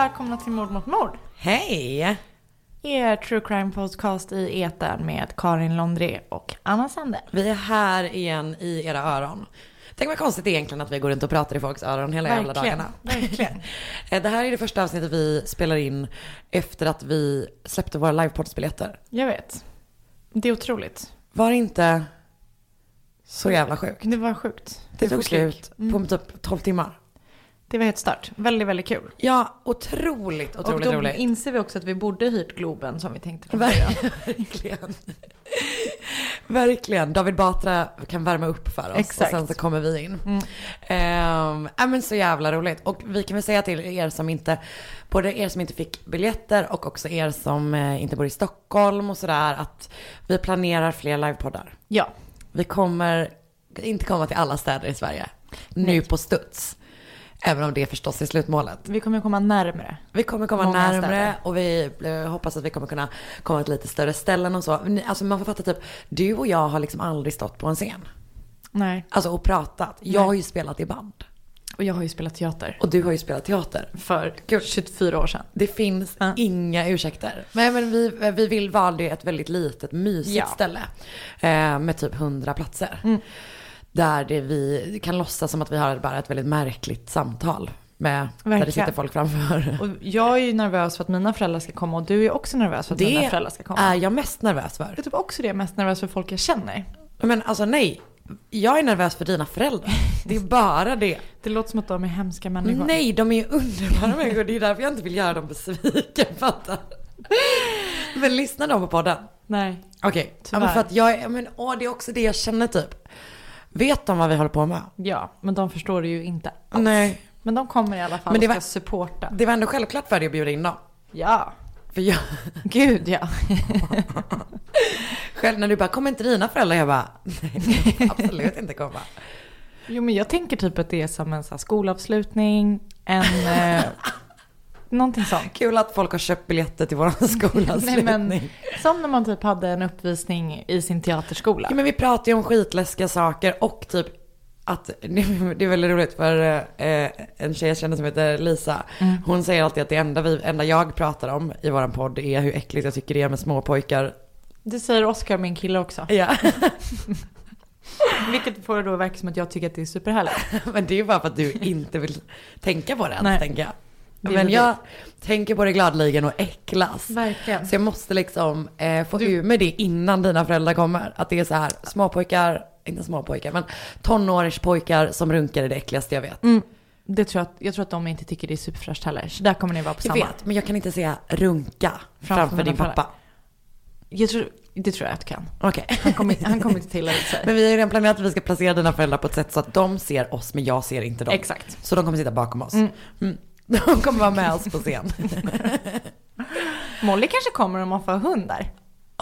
välkomna till Mord mot mord. Hej! Er true crime podcast i etern med Karin Londré och Anna Sander. Vi är här igen i era öron. Tänk vad konstigt egentligen att vi går runt och pratar i folks öron hela jävla Verkligen, dagarna. verkligen. Eh, Det här är det första avsnittet vi spelar in efter att vi släppte våra livepoddsbiljetter. Jag vet. Det är otroligt. Var det inte så jävla sjukt? Det var sjukt. Det tog var slut på typ 12 timmar. Det var helt stört. Väldigt, väldigt kul. Ja, otroligt, otroligt och då roligt. inser vi också att vi borde hyrt Globen som vi tänkte från. Verkligen. Verkligen. David Batra kan värma upp för oss Exakt. och sen så kommer vi in. Mm. Ehm, ja men så jävla roligt. Och vi kan väl säga till er som inte, både er som inte fick biljetter och också er som eh, inte bor i Stockholm och sådär, att vi planerar fler livepoddar. Ja, Vi kommer inte komma till alla städer i Sverige nu Nej. på studs. Även om det förstås är slutmålet. vi kommer komma närmre. Vi kommer komma Många närmre städer. och vi eh, hoppas att vi kommer kunna komma till lite större ställen och så. Alltså man får fatta typ, du och jag har liksom aldrig stått på en scen. Nej. Alltså och pratat. Jag Nej. har ju spelat i band. Och jag har ju spelat teater. Och du har ju spelat teater. För Gud. 24 år sedan. Det finns Ja. inga ursäkter. Nej men vi, vi vill vara det ett väldigt litet mysigt Ja. ställe. Eh, med typ 100 platser. Mm. Där det vi kan låtsas som att vi har bara ett väldigt märkligt samtal. Med, där det sitter folk framför. Och jag är ju nervös för att mina föräldrar ska komma och du är också nervös för att mina Det föräldrar ska komma. är jag mest nervös för. Jag är typ också det mest nervös för folk jag känner. Men alltså nej, jag är nervös för dina föräldrar. Det är bara det. Det låter som att de är hemska människor. Nej, de är underbara människor. Det är därför jag inte vill göra dem besviken, fattar Men lyssnar de på podden? Nej. Okej, ja, Tyvärr. men för att jag är, men åh, det är också det jag känner typ. Vet de vad vi håller på med? Ja, men de förstår det ju inte alls. Nej. Men de kommer i alla fall Men det och ska var- supporta. Det var ändå självklart för dig att bjuda in dem. Ja. För jag, Gud ja. själv när du bara, kommer inte dina föräldrar? Jag bara, nej, absolut inte komma. Jo men jag tänker typ att det är som en så skolavslutning, en... någonting sånt. Kul att folk har köpt biljetter till våran skolavslutning. Nej, men- Som när man typ hade en uppvisning i sin teaterskola. Ja, men vi pratar ju om skitläskiga saker och typ att det är väldigt roligt för eh, en tjej jag känner som heter Lisa. Mm. Hon säger alltid att det enda, vi, enda jag pratar om i våran podd är hur äckligt jag tycker det är med småpojkar. Det säger Oskar, min kille också. Ja, Vilket får det då verka som att jag tycker att det är superhärligt. men det är ju bara för att du inte vill tänka på det ens, tänker jag. Men jag tänker på det gladeligen och äcklas. Verkligen. Så jag måste liksom eh, få Du- ur med det innan dina föräldrar kommer. Att det är så här, småpojkar, inte småpojkar, men tonårspojkar som runkar är det äckligaste jag vet. Mm. Det tror jag, jag tror att de inte tycker det är superfräscht heller. Så där kommer ni vara på Jag samma. vet, men jag kan inte säga runka framför, mina din pappa. Jag tror, det tror jag att du kan. Okej. Han kommer, han kommer inte till det. Men vi har ju redan planerat att vi ska placera dina föräldrar på ett sätt så att de ser oss men jag ser inte dem. Exakt. Så de kommer sitta bakom oss. Mm. Mm. De kommer vara med oss på scen. Molly kanske kommer om man får hund där.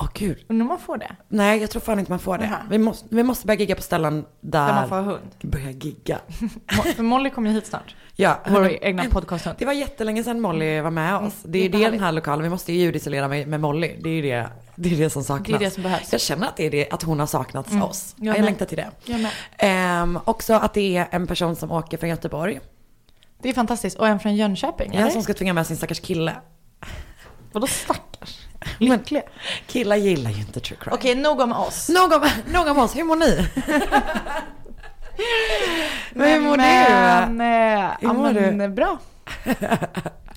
Åh gud. Undrar om man får det? Nej, jag tror fan inte man får det. Vi måste, vi måste börja gigga på ställen där... Där man får hund. Börja gigga. För Molly kommer ju hit snart. Ja, Vår hörni, egna podcasthund. det var jättelänge sedan Molly var med oss. Det är ju det det den här lokalen, vi måste ju ljudisolera med, med Molly. Det är ju det, det, är det som saknas. Det är det som behövs. Jag känner att det är det, att hon har saknats Mm. oss. Jag Jag, längtar till det. Jag med. Ehm, också att det är en person som åker från Göteborg. Det är fantastiskt. Och en från Jönköping, Ja, eller? som ska tvinga med sin stackars kille. Vadå stackars? Lyckliga. Killar gillar ju inte true crime. Okej, nog om oss. Nog om, nog om oss, hur mår ni? Men hur mår men, du? eh, ja, mår men bra.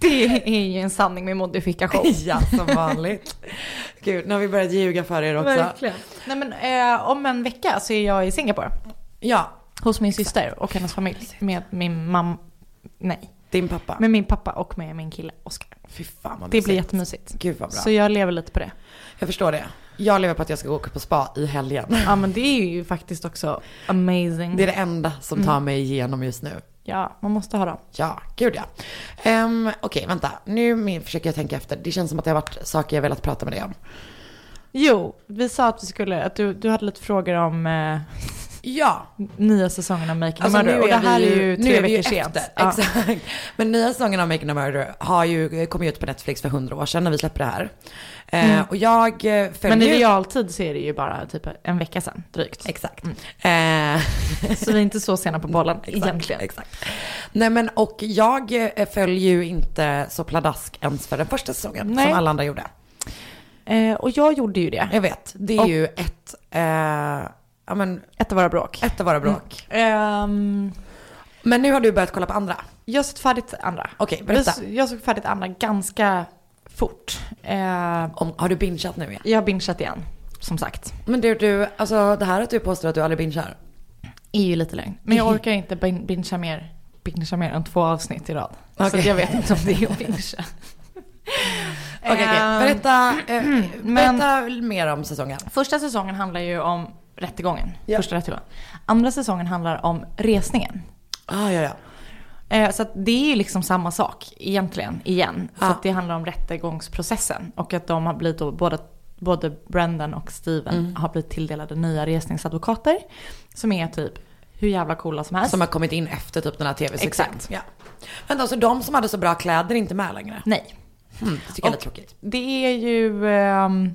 Det är ju en sanning med modifikation. ja, som vanligt. Gud, nu har vi börjat ljuga för er också. Verkligen. Nej men eh, om en vecka så är jag i Singapore. Ja, Hos min syster och hennes familj. Med min mamma. Nej. din pappa. Med min pappa och med min kille Oskar. Fy fan vad Det blir mysigt. jättemysigt. Gud vad bra. Så jag lever lite på det. Jag förstår det. Jag lever på att jag ska åka på spa i helgen. Ja men det är ju faktiskt också amazing. Det är det enda som Mm. tar mig igenom just nu. Ja, man måste ha dem. Ja, gud ja. Um, Okej, vänta. Nu min- försöker jag tänka efter. Det känns som att det har varit saker jag velat prata med dig om. Jo, vi sa att vi skulle, att du, du hade lite frågor om, eh, Ja. nya säsongen av Making Alltså, a Murder. nu Och det här är ju tre är veckor sent. Ja. Exakt. Men nya säsongen av Making a Murder har ju, kom ju ut på Netflix för hundra år sedan när vi släppte det här. Eh, och jag eh, följer Men i realtid så är det ju bara typ en vecka sedan drygt. Exakt. Eh, Så vi är inte så sena på bollen Exakt, egentligen. Exakt. Nej men och jag följer ju inte så pladask ens för den första säsongen Nej. som alla andra gjorde. Eh, och jag gjorde ju det. Jag vet, det är Och- ju ett, ja men Ett av våra bråk. ett av våra bråk. Ehm, Men nu har du börjat kolla på andra. jag har sett färdigt andra. Okej, berätta. Jag såg färdigt andra ganska fort. Eh, Om, har du bingeat nu igen? jag har bingeat igen, som sagt. Men du, du, alltså det här att du påstår att du aldrig bingear. är ju lite lögn. Men jag orkar inte bin- bingea mer, bingea mer än två avsnitt i rad. Så Okej. att jag vet inte om det är att bingea. Okej, okej. Ehm, Berätta, eh, men- berätta mer om säsongen. Första säsongen handlar ju om rättegången. Ja. Första rättegången. Andra säsongen handlar om resningen. Ah, ja, ja. Eh, Så det är ju liksom samma sak egentligen, igen. Ja. att det handlar om rättegångsprocessen. Och att de har blivit då, både, både Brendan och Steven Mm. har blivit tilldelade nya resningsadvokater. Som är typ hur jävla coola som helst. Som har kommit in efter typ den här tv-succén. Exakt. Ja. Vänta, så de som hade så bra kläder är inte med längre? Nej. Hmm, det tycker jag är lite tråkigt. Det är ju... ehm,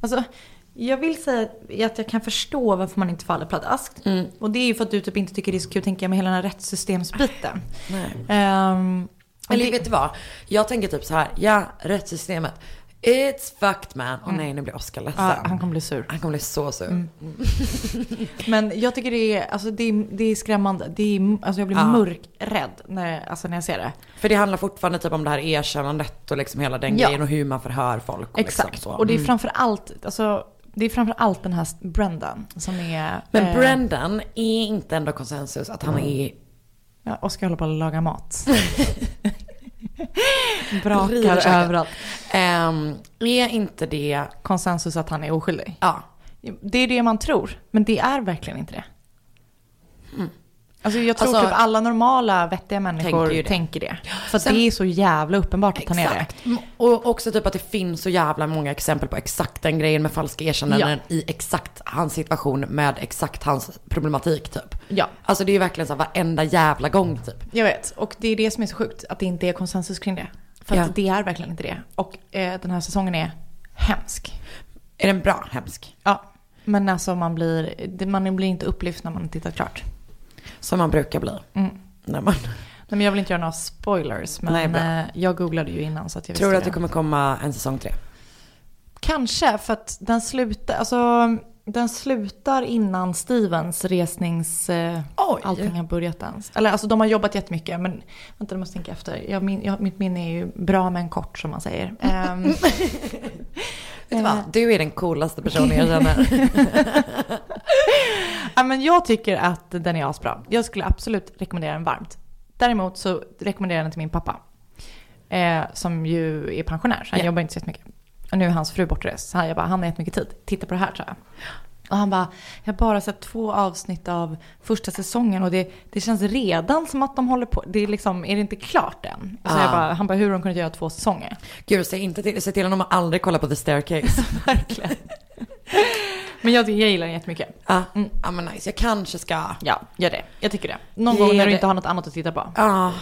alltså, jag vill säga att jag kan förstå varför man inte faller pladaskt. Mm. Och det är ju för att du typ inte tycker det är så kul, tänker jag, med hela den här rättssystemsbiten. Um, Eller vet du vad? Jag tänker typ så här, ja, rättssystemet. It's fucked man. Åh nej, nu blir Oscar ledsen. ja, han kommer bli sur. Han kommer bli så sur. Men jag tycker det är, alltså det är, det är skrämmande. Det är, alltså jag blir Ja. mörkrädd när, alltså när jag ser det. För det handlar fortfarande typ om det här erkännandet och liksom hela den Ja. grejen och hur man förhör folk. Och Exakt. Liksom så. Och det är Mm. framför allt, alltså, det är framför allt den här Brendan som är... Men eh, Brendan är inte ändå konsensus att han är Ja, Oskar håller på att laga mat. Brakar överallt. Ehm, är inte det, Konsensus att han är oskyldig. ja. Det är det man tror, men det är verkligen inte det. Alltså jag tror Alltså, typ alla normala vettiga människor tänker tänker, ju det. det. För Sen- det är så jävla uppenbart att han är det. Och också typ att det finns så jävla många exempel på exakt den grejen med falska erkännanden i exakt hans situation med exakt hans problematik typ. Ja, Alltså det är ju verkligen så här varenda jävla gång typ. jag vet. Och det är det som är så sjukt, att det inte är konsensus kring det. För att Ja. det är verkligen inte det. Och eh, den här säsongen är hemsk. Är den bra? Hemsk. Ja, men alltså man blir, det- man blir inte upplyft när man tittat klart. Som man brukar bli. Mm. När man... Nej, men jag vill inte göra några spoilers, men Nej, eh, jag googlade ju innan så att jag Tror du att det kommer komma en säsong tre? Kanske, för att den slutar, alltså den slutar innan Stevens resnings... Eh, Oj. allting har börjat ens. Eller alltså de har jobbat jättemycket, men vänta, jag måste tänka efter. Jag, min, jag, mitt minne är ju bra men kort som man säger. Vet du vad? Du är den coolaste personen jag känner. ja, men jag tycker att den är asbra. Jag skulle absolut rekommendera den varmt. Däremot så rekommenderar jag den till min pappa. Eh, som ju är pensionär, så han Ja. jobbar inte så mycket. Och nu är hans fru bortrest, så han, jag bara, han har jättemycket tid. Titta på det här, tror jag. Och han bara, jag har bara sett två avsnitt av första säsongen och det, det känns redan som att de håller på. Det är liksom, är det inte klart än? Så Ah. jag bara, han bara, hur har de kunnat göra två säsonger? Gud, säg inte till, säg till honom att aldrig kolla på The Staircase. Verkligen. Men jag, jag gillar den jättemycket. Ja, Mm. ja men nice. Jag kanske ska... Ja, gör det. Jag tycker det. Någon Ge gång när du det. inte har något annat att titta på. Ja,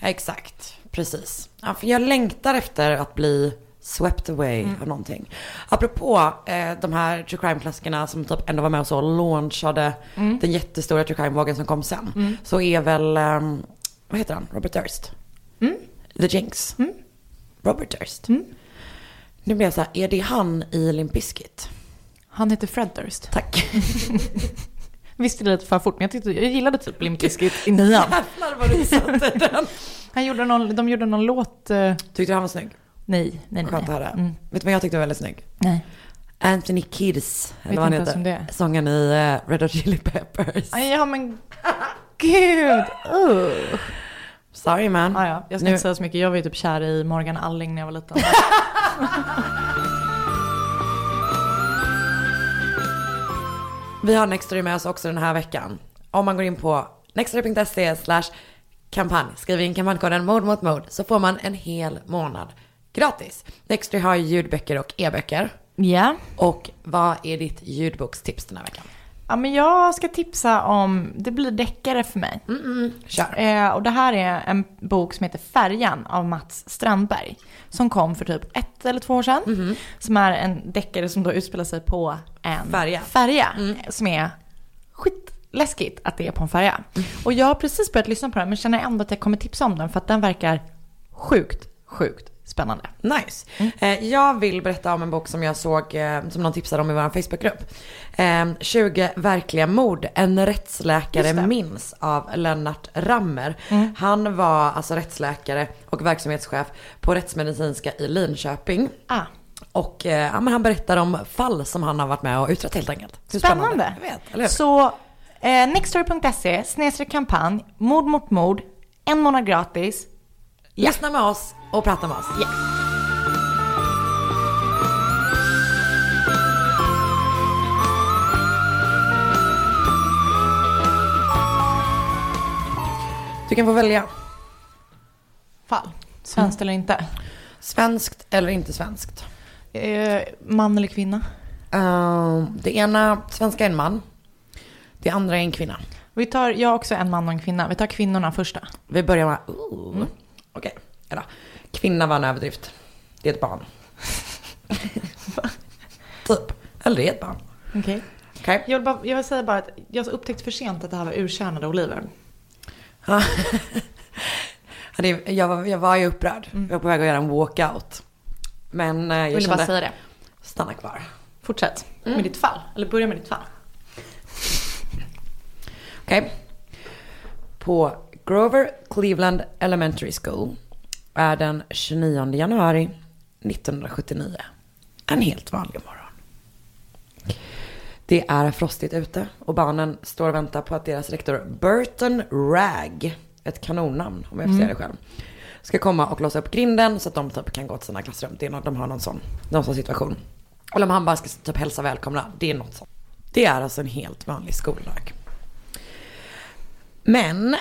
exakt. Precis. Ja, för jag längtar efter att bli swept away av någonting. Apropå eh, de här true crime-klassikerna som typ ändå var med och så launchade den jättestora true crime-vågen som kom sen. Så är väl, ehm, vad heter han? Robert Durst? The Jinx? Robert Durst? Nu blir jag så här, är det han i Limp Bizkit? Han heter Fred Durst. Tack. Visste det lite för fort, men jag, tyckte, jag gillade typ Limp Bizkit i nian. Jävlar vad du satte den. Han gjorde någon, de gjorde någon låt... eh, Tyckte du han var snygg? Nej, nej, nej. Skönt att höra. Mm, Vet du vad jag tyckte var väldigt snygg? nej. Anthony Kiedis, eller vad han heter. Sången i uh, Red Hot Chili Peppers. Ja, men gud. Uh. Sorry man. Ah, ja, jag ska Nu- inte säga så mycket. Jag var ju typ kär i Morgan Alling när jag var liten. Vi har Nextory med oss också den här veckan. Om man går in på nextory.se slash kampanj, skriver in kampanjkoden mord mot mord så får man en hel månad gratis. Nextory har ju ljudböcker och e-böcker. Ja. Och vad är ditt ljudbokstips den här veckan? Ja, men jag ska tipsa om, det blir deckare för mig. Kör. Eh, och det här är en bok som heter Färjan av Mats Strandberg. Som kom för typ ett eller två år sedan. Mhm. Som är en deckare som då utspelar sig på en Färja. färja. Som är skitläskigt att det är på en färja. Och jag har precis börjat lyssna på den men känner ändå att jag kommer tipsa om den för att den verkar sjukt, sjukt spännande. Nice. Eh, jag vill berätta om en bok som jag såg, eh, som någon tipsade om i vår Facebookgrupp. Eh, 20 verkliga mord, en rättsläkare minns av Lennart Rammer. Han var alltså rättsläkare och verksamhetschef på rättsmedicinska i Linköping. Ah, Och eh, ja, men han berättar om fall som han har varit med och utrett helt enkelt. Spännande. Jag vet? Så eh, nextory.se, snedstreck kampanj, mord mot mord, en månad gratis. Lyssna med oss och prata med oss. Ja. Du kan få välja. Fall. Svenskt eller inte. Svenskt eller inte svenskt. Eh, man eller kvinna? Eh, det ena, svenska är en man. Det andra är en kvinna. Vi tar, jag har också en man och en kvinna. Vi tar kvinnorna första. Vi börjar med, ooh. Okej, eller Kvinna var en överdrift. Det är ett barn. typ. Eller det är ett barn. Okej. Okej. Jag, vill bara, jag vill säga bara att jag upptäckte för sent att det här var urkärnade oliver. Ja. Jag, var, jag var ju upprörd. Jag var på väg att göra en walkout. Men eh, jag ville kände, bara säga det. stanna kvar. Fortsätt med ditt fall. Eller börja med ditt fall. Okej. På Grover Cleveland Elementary School är den 29 januari 1979 en helt vanlig morgon. Det är frostigt ute och barnen står och väntar på att deras rektor Burton Ragg, ett kanonnamn om jag får säga det själv, ska komma och låsa upp grinden så att de typ kan gå till sina klassrum. Det är något, de har någon sån, någon sån situation. Eller om han bara ska typ hälsa välkomna, det är något sånt. Det är alltså en helt vanlig skoldag. Men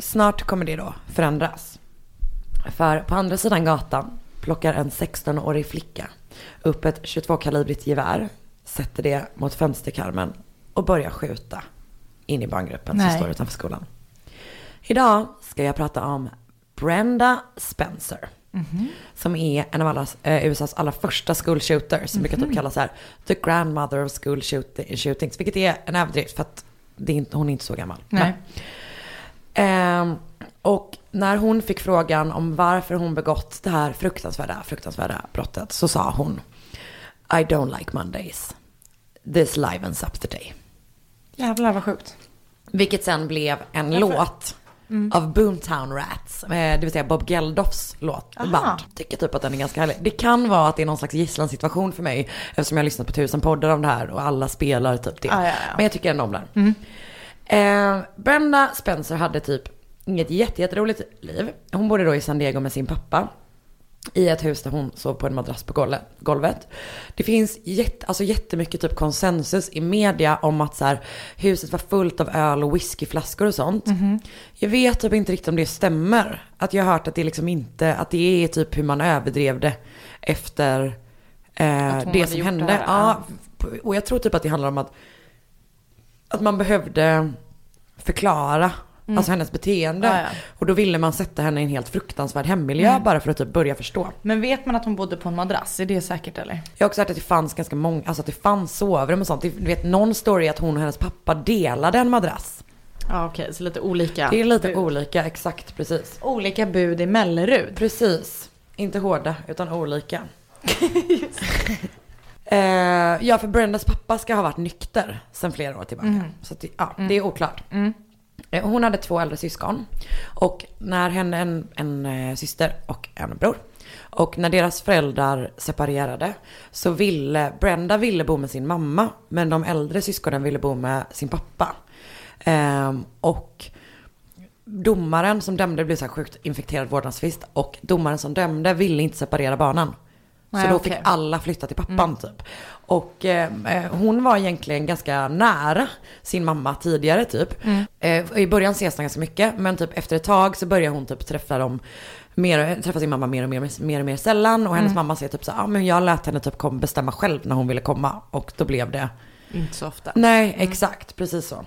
snart kommer det då förändras. För på andra sidan gatan plockar en 16-årig flicka upp ett 22-kalibrigt gevär, sätter det mot fönsterkarmen och börjar skjuta in i barngruppen som Nej. står utanför skolan. Idag ska jag prata om Brenda Spencer. Som är en av alla, eh, USAs allra första school shooters. Som brukar typ kallas så här the grandmother of school shoot- shootings. Vilket är en överdrift för att är inte, hon är inte så gammal. Nej. Ehm, och när hon fick frågan om varför hon begått det här fruktansvärda, fruktansvärda brottet så sa hon I don't like Mondays. This livens up the day. Jävlar vad sjukt. Vilket sen blev en låt av Boomtown Rats. eh, Det vill säga Bob Geldofs låt. Aha. Band. Tycker typ att den är ganska härlig. Det kan vara att det är någon slags gisslansituation för mig. Eftersom jag har lyssnat på tusen poddar om det här och alla spelar typ det. Ja, ja, ja. Men jag tycker ändå om den. Eh, Brenda Spencer hade typ inget jätte- jätteroligt liv. Hon bodde då i San Diego med sin pappa. I ett hus där hon sov på en madrass på golvet. Det finns jätte, alltså jättemycket typ konsensus i media om att så här, huset var fullt av öl och whiskyflaskor och sånt. Jag vet typ inte riktigt om det stämmer. Att jag har hört att det liksom inte, att det är typ hur man överdrev det efter eh, det som hände. det ja, och jag tror typ att det handlar om att att man behövde förklara alltså hennes beteende. Ja, ja. Och då ville man sätta henne i en helt fruktansvärd hemmiljö bara för att typ börja förstå. Men vet man att hon bodde på en madrass? Är det säkert eller? Jag har också hört att det fanns ganska många, alltså att det fanns sovrum och sånt. Du vet någon story att hon och hennes pappa delade en madrass. Ja okej, så lite olika. Det är lite bud. olika, exakt precis. olika bud i Mellerud. Precis. Inte hårda, utan olika. Eh, ja, för Brendas pappa ska ha varit nykter sedan flera år tillbaka. Så att ja, det är oklart. Eh, Hon hade två äldre syskon. Och när henne en, en eh, syster och en bror. Och när deras föräldrar separerade så ville Brenda ville bo med sin mamma. Men de äldre syskonen ville bo med sin pappa. Ehm, och domaren som dömde blev så här sjukt infekterad vårdnadstvist. Och domaren som dömde ville inte separera barnen. Nej, så då okej. fick alla flytta till pappan typ. Och eh, eh, hon var egentligen ganska nära sin mamma tidigare typ. Eh, I början ses de ganska mycket men typ efter ett tag så börjar hon typ träffa dem mer, träffa sin mamma mer och mer, mer och mer sällan. Och hennes mamma säger typ så ja ah, men jag lät henne typ kom, bestämma själv när hon ville komma. Och då blev det Inte så ofta. Nej, exakt. Precis så.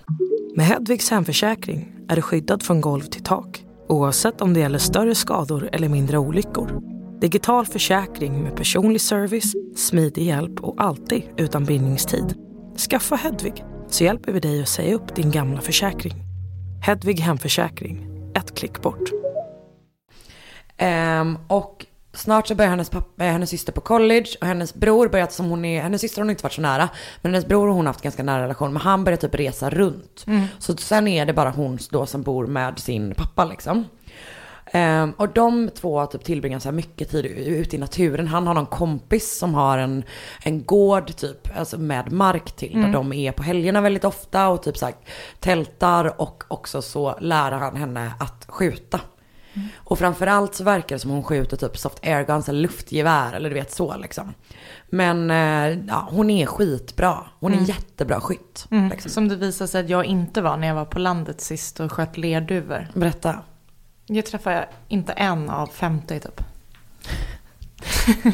Med Hedvigs hemförsäkring är du skyddad från golv till tak oavsett om det gäller större skador eller mindre olyckor. Digital försäkring med personlig service, smidig hjälp och alltid utan bindningstid. Skaffa Hedvig så hjälper vi dig att säga upp din gamla försäkring. Hedvig hemförsäkring, ett klick bort. Ehm, och snart så börjar hennes, pappa, eh, hennes syster på college och hennes bror börjar, som hon är, hennes syster har inte varit så nära, men hennes bror och hon har haft ganska nära relation, men han börjar typ resa runt. Så sen är det bara hon då som bor med sin pappa liksom. Ehm, och de två typ tillbringar så här mycket tid ute i naturen. Han har någon kompis som har en, en gård typ, alltså med mark till. Där de är på helgerna väldigt ofta och typ så här tältar och också så lär han henne att skjuta. Och framförallt så verkar det som hon skjuter typ soft air guns eller luftgevär eller du vet så liksom. Men eh, ja, hon är skitbra. Hon är jättebra skytt. Liksom. Som det visade sig att jag inte var när jag var på landet sist och sköt lerduvor. Berätta. Jag träffade inte en av 50 typ.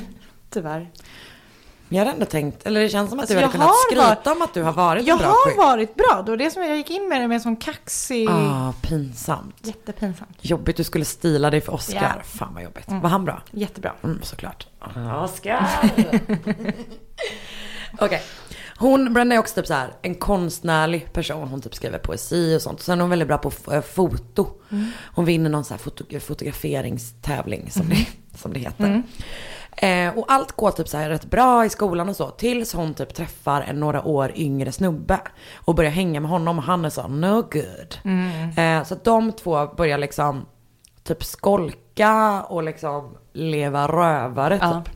Tyvärr. Jag hade ändå tänkt, eller det känns som att Alltså, du hade jag kunnat har skryta varit- om att du har varit Jag en bra har skytt. varit bra. Det var det som jag gick in med det med en sån kaxig... Ah, pinsamt. Jättepinsamt. Jobbigt du skulle stila dig för Oscar. Ja. Fan vad jobbigt. Var han bra? Jättebra. Mm, såklart. Oscar! Okej. Hon, Brenda är också typ så här en konstnärlig person. Hon typ skriver poesi och sånt. Sen är hon väldigt bra på eh, foto. Hon vinner någon så här foto, fotograferingstävling som, det, som det heter. Eh, och allt går typ så här rätt bra i skolan och så. Tills hon typ träffar en några år yngre snubbe. Och börjar hänga med honom och han är så no good. Eh, så de två börjar liksom typ skolka och liksom leva rövare Ja. typ.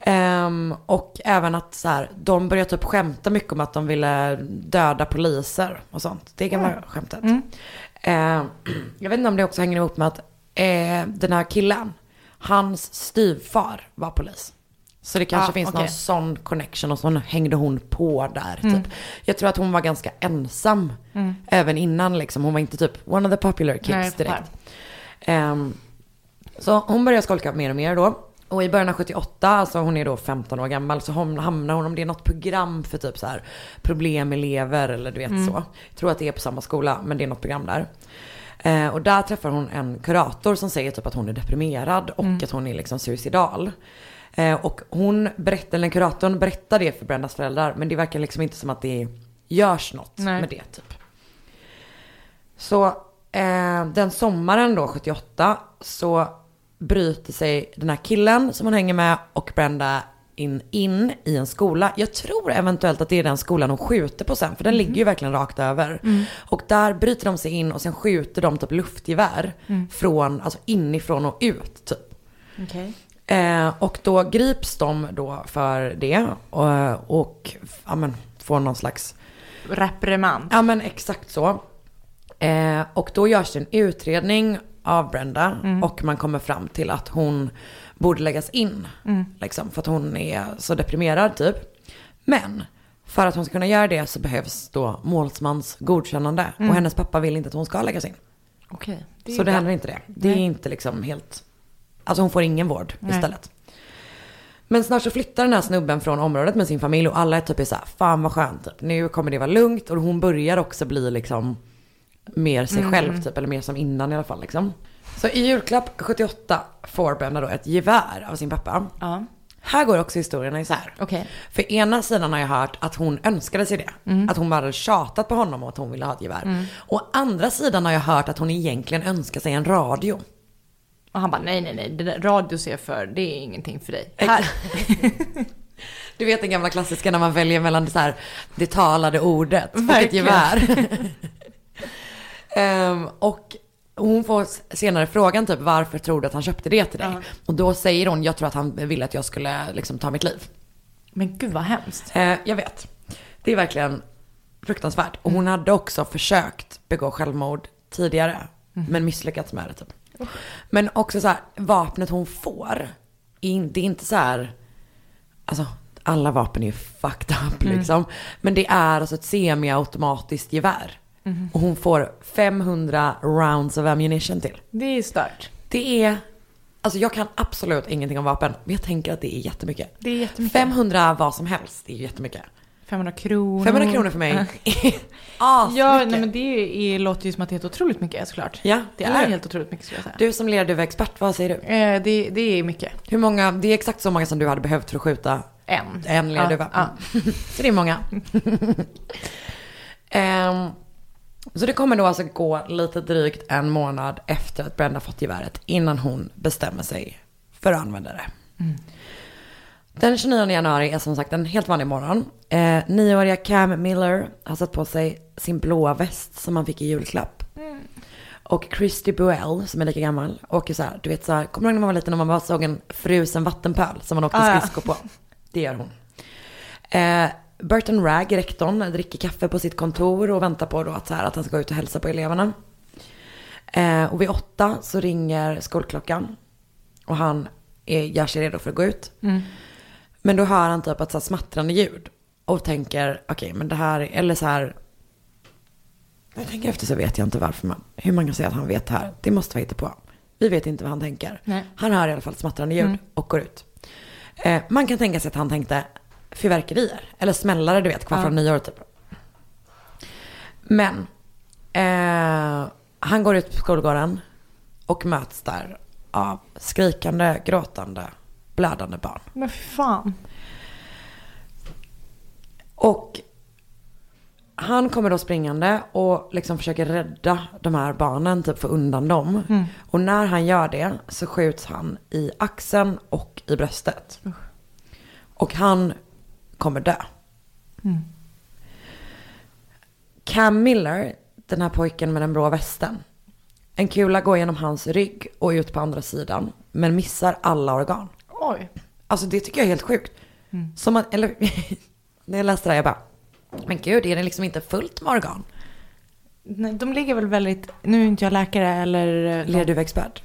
Ehm, och även att så här, de börjar typ skämta mycket om att de ville döda poliser och sånt. Det gamla skämtet. Ehm, jag vet inte om det också hänger ihop med att eh, den här killen, hans styvfar var polis. Så det kanske Ah, finns okej. någon sån connection och så hängde hon på där typ. Jag tror att hon var ganska ensam även innan liksom. Hon var inte typ one of the popular kids Nej, direkt. Ehm, så hon börjar skolka mer och mer då. Och i början av 78, alltså hon är då 15 år gammal, så hamnar hon, om det är något program för typ så här problemelever eller du vet så. Jag tror att det är på samma skola, men det är något program där. Eh, och där träffar hon en kurator som säger typ att hon är deprimerad och att hon är liksom suicidal. Eh, och hon berättar, eller kuratorn berättar det för Brendas föräldrar, men det verkar liksom inte som att det görs något Nej. med det typ. Så eh, den sommaren då, 78, så bryter sig den här killen som hon hänger med och Brenda in, in i en skola. Jag tror eventuellt att det är den skolan hon skjuter på sen, för den ligger ju verkligen rakt över. Och där bryter de sig in och sen skjuter de typ luftgevär från, alltså inifrån och ut typ. Okej. Eh, och då grips de då för det och, och ja, men, får någon slags Reprimand. Ja men exakt så. Eh, och då görs det en utredning av Brenda och man kommer fram till att hon borde läggas in. Liksom, för att hon är så deprimerad typ. Men för att hon ska kunna göra det så behövs då målsmans godkännande. Och hennes pappa vill inte att hon ska läggas in. Okej. är så ju det händer inte det. Det är Nej. inte liksom helt... Alltså hon får ingen vård Nej. istället. Men snart så flyttar den här snubben från området med sin familj och alla är typ så här, fan vad skönt typ. Nu kommer det vara lugnt och hon börjar också bli liksom mer sig Mm. själv typ, eller mer som innan i alla fall liksom. Så i julklapp 78 får Brenda då ett gevär av sin pappa. Ja. Här går också historierna isär. Okej. För ena sidan har jag hört att hon önskade sig det. Mm. Att hon bara hade tjatat på honom om att hon ville ha ett gevär. Och andra sidan har jag hört att hon egentligen önskar sig en radio. Och han bara, nej, nej, nej, det där radio ser för, det är ingenting för dig. Här. Du vet den gamla klassiska när man väljer mellan det, så här, det talade ordet och ett Verkligen. gevär. Ehm, och hon får senare frågan typ varför tror du att han köpte det till dig? Ja. Och då säger hon jag tror att han ville att jag skulle liksom ta mitt liv. Men gud vad hemskt. Eh, jag vet. Det är verkligen fruktansvärt. Och hon hade också försökt begå självmord tidigare. Men misslyckats med det typ. Men också så här, vapnet hon får. Det är inte så här, alltså alla vapen är ju fucked up liksom. Men det är alltså ett semiautomatiskt gevär. Och hon får 500 rounds of ammunition till. Det är stört. Det är, alltså jag kan absolut ingenting om vapen. Men jag tänker att det är jättemycket. Det är jättemycket. 500 vad som helst är ju jättemycket. 500 kronor. 500 kronor för mig. Asmycket. Ja, nej men det är, låter ju som att det är helt otroligt mycket såklart. Ja, Det är helt otroligt mycket skulle jag säga. Du som lerduvexpert, vad säger du? Eh, det, det är mycket. Hur många, det är exakt så många som du hade behövt för att skjuta En. en lerduva. Ja, ja. Så det är många. Ehm, så det kommer då alltså gå lite drygt en månad efter att Brenda fått geväret innan hon bestämmer sig för att använda det. Den 29 januari är som sagt en helt vanlig morgon. Eh, nioåriga Cam Miller har satt på sig sin blåa väst som han fick i julklapp. Och Christy Buell, som är lika gammal, åker så här, du vet så här, kommer du ihåg när man var liten och man bara såg en frusen vattenpöl som man åkte Ah, skridskor på? Det gör hon. Eh, Burton Ragg, rektorn, dricker kaffe på sitt kontor och väntar på då att, så här, att han ska gå ut och hälsa på eleverna. Eh, och vid åtta så ringer skolklockan. Och han är, gör sig redo för att gå ut. Men då hör han typ ett så här smattrande ljud. Och tänker, okej men det här, eller så här. Jag tänker efter så vet jag inte varför man, hur man kan säga att han vet det här. Det måste vara på. Vi vet inte vad han tänker. Nej. Han hör i alla fall smattrande ljud och går ut. Eh, man kan tänka sig att han tänkte fyrverkerier. Eller smällare, du vet, kvar Ja. från nyår typ. Men eh, han går ut på skolgården och möts där av skrikande, gråtande, blödande barn. Men fan. Och han kommer då springande och liksom försöker rädda de här barnen, typ få undan dem. Och när han gör det så skjuts han i axeln och i bröstet. Och han kommer dö. Cam Miller, den här pojken med den blå västen. En kula går genom hans rygg och ut på andra sidan. Men missar alla organ. Oj. Alltså det tycker jag är helt sjukt. Som att, eller, när jag läste det här jag bara, men gud är det liksom inte fullt med organ? Nej, de ligger väl väldigt, nu är inte jag läkare eller eh, Lerduvexpert.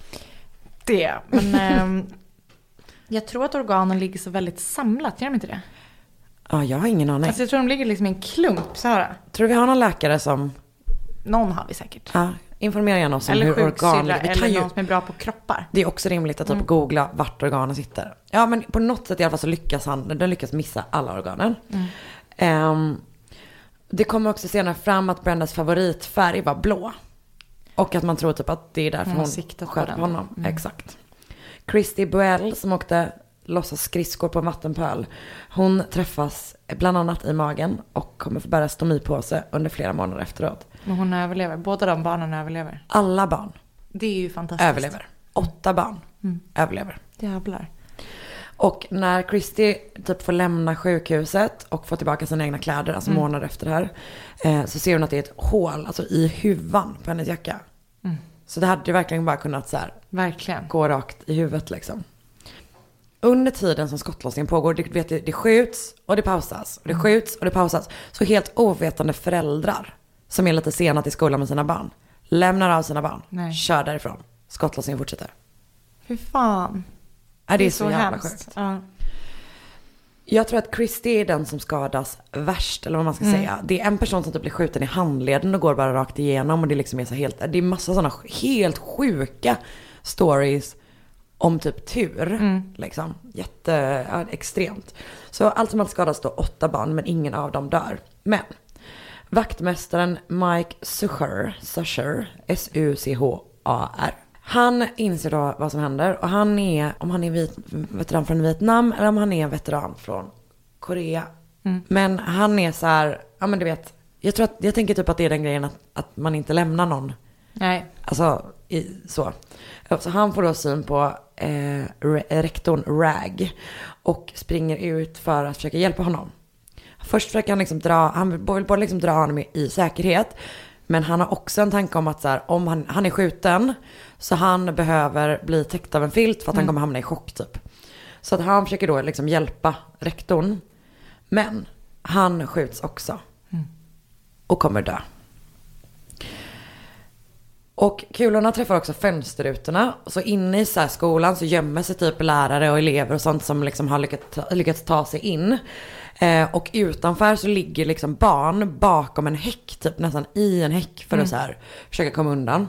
det, men ehm, jag tror att organen ligger så väldigt samlat, gör de inte det? Ja, jag har ingen aning. Alltså jag tror de ligger liksom i en klump så här. Tror du vi har någon läkare som, Någon har vi säkert. ja, informerar gärna oss om Eller hur organ ligger. Eller ju, någon som är bra på kroppar. det är också rimligt att typ googla vart organen sitter. Ja, men på något sätt i alla fall så lyckas han, den lyckas missa alla organen. Ehm, det kommer också senare fram att Brendas favoritfärg var blå. Och att man tror typ att det är därför Hon har hon på sköt på honom. Exakt. Christy Buell som åkte låtsas skridskor på en vattenpöl. Hon träffas bland annat i magen och kommer få bära stomipåse under flera månader efteråt. Men hon överlever. Båda de barnen överlever. Alla barn Det är ju fantastiskt. överlever. Åtta barn överlever. Jävlar. Och när Christy typ får lämna sjukhuset och få tillbaka sina egna kläder, alltså månader efter det här, eh, så ser hon att det är ett hål, alltså i huvan på hennes jacka. Så det hade ju verkligen bara kunnat så här, Verkligen. gå rakt i huvudet liksom. Under tiden som skottlossningen pågår, det, vet, det skjuts och det pausas. Och det skjuts och det pausas. Så helt ovetande föräldrar som är lite sena till skolan med sina barn, lämnar av sina barn, Nej. kör därifrån. Skottlossningen fortsätter. Fy fan. Ja, det är så, jävla hemskt. sjukt. Ja. Jag tror att Christy är den som skadas värst, eller vad man ska Mm. säga. Det är en person som typ blir skjuten i handleden och går bara rakt igenom. Och det liksom är så helt, det är massa sådana helt sjuka stories om typ tur. Mm. Liksom. Jätte, ja, extremt. Så allt som allt skadas då åtta barn, men ingen av dem dör. Men vaktmästaren Mike Sucher, Sucher, S-U-C-H-A-R. Han inser då vad som händer och han är, om han är vit, veteran från Vietnam eller om han är veteran från Korea. Men han är så här, ja men du vet, jag tror att, jag tänker typ att det är den grejen att, att man inte lämnar någon Nej. Alltså, i, så. Så han får då syn på eh, re- rektorn Rag och springer ut för att försöka hjälpa honom. Först försöker han liksom dra, han vill både liksom dra honom i, i säkerhet, men han har också en tanke om att så här, om han, han är skjuten så han behöver bli täckt av en filt för att han kommer hamna i chock typ. Så att han försöker då liksom hjälpa rektorn. Men han skjuts också. Och kommer dö. Och kulorna träffar också fönsterrutorna. Så inne i så skolan så gömmer sig typ lärare och elever och sånt som liksom har lyckats, lyckats ta sig in. Eh, och utanför så ligger liksom barn bakom en häck, typ nästan i en häck för att så här försöka komma undan.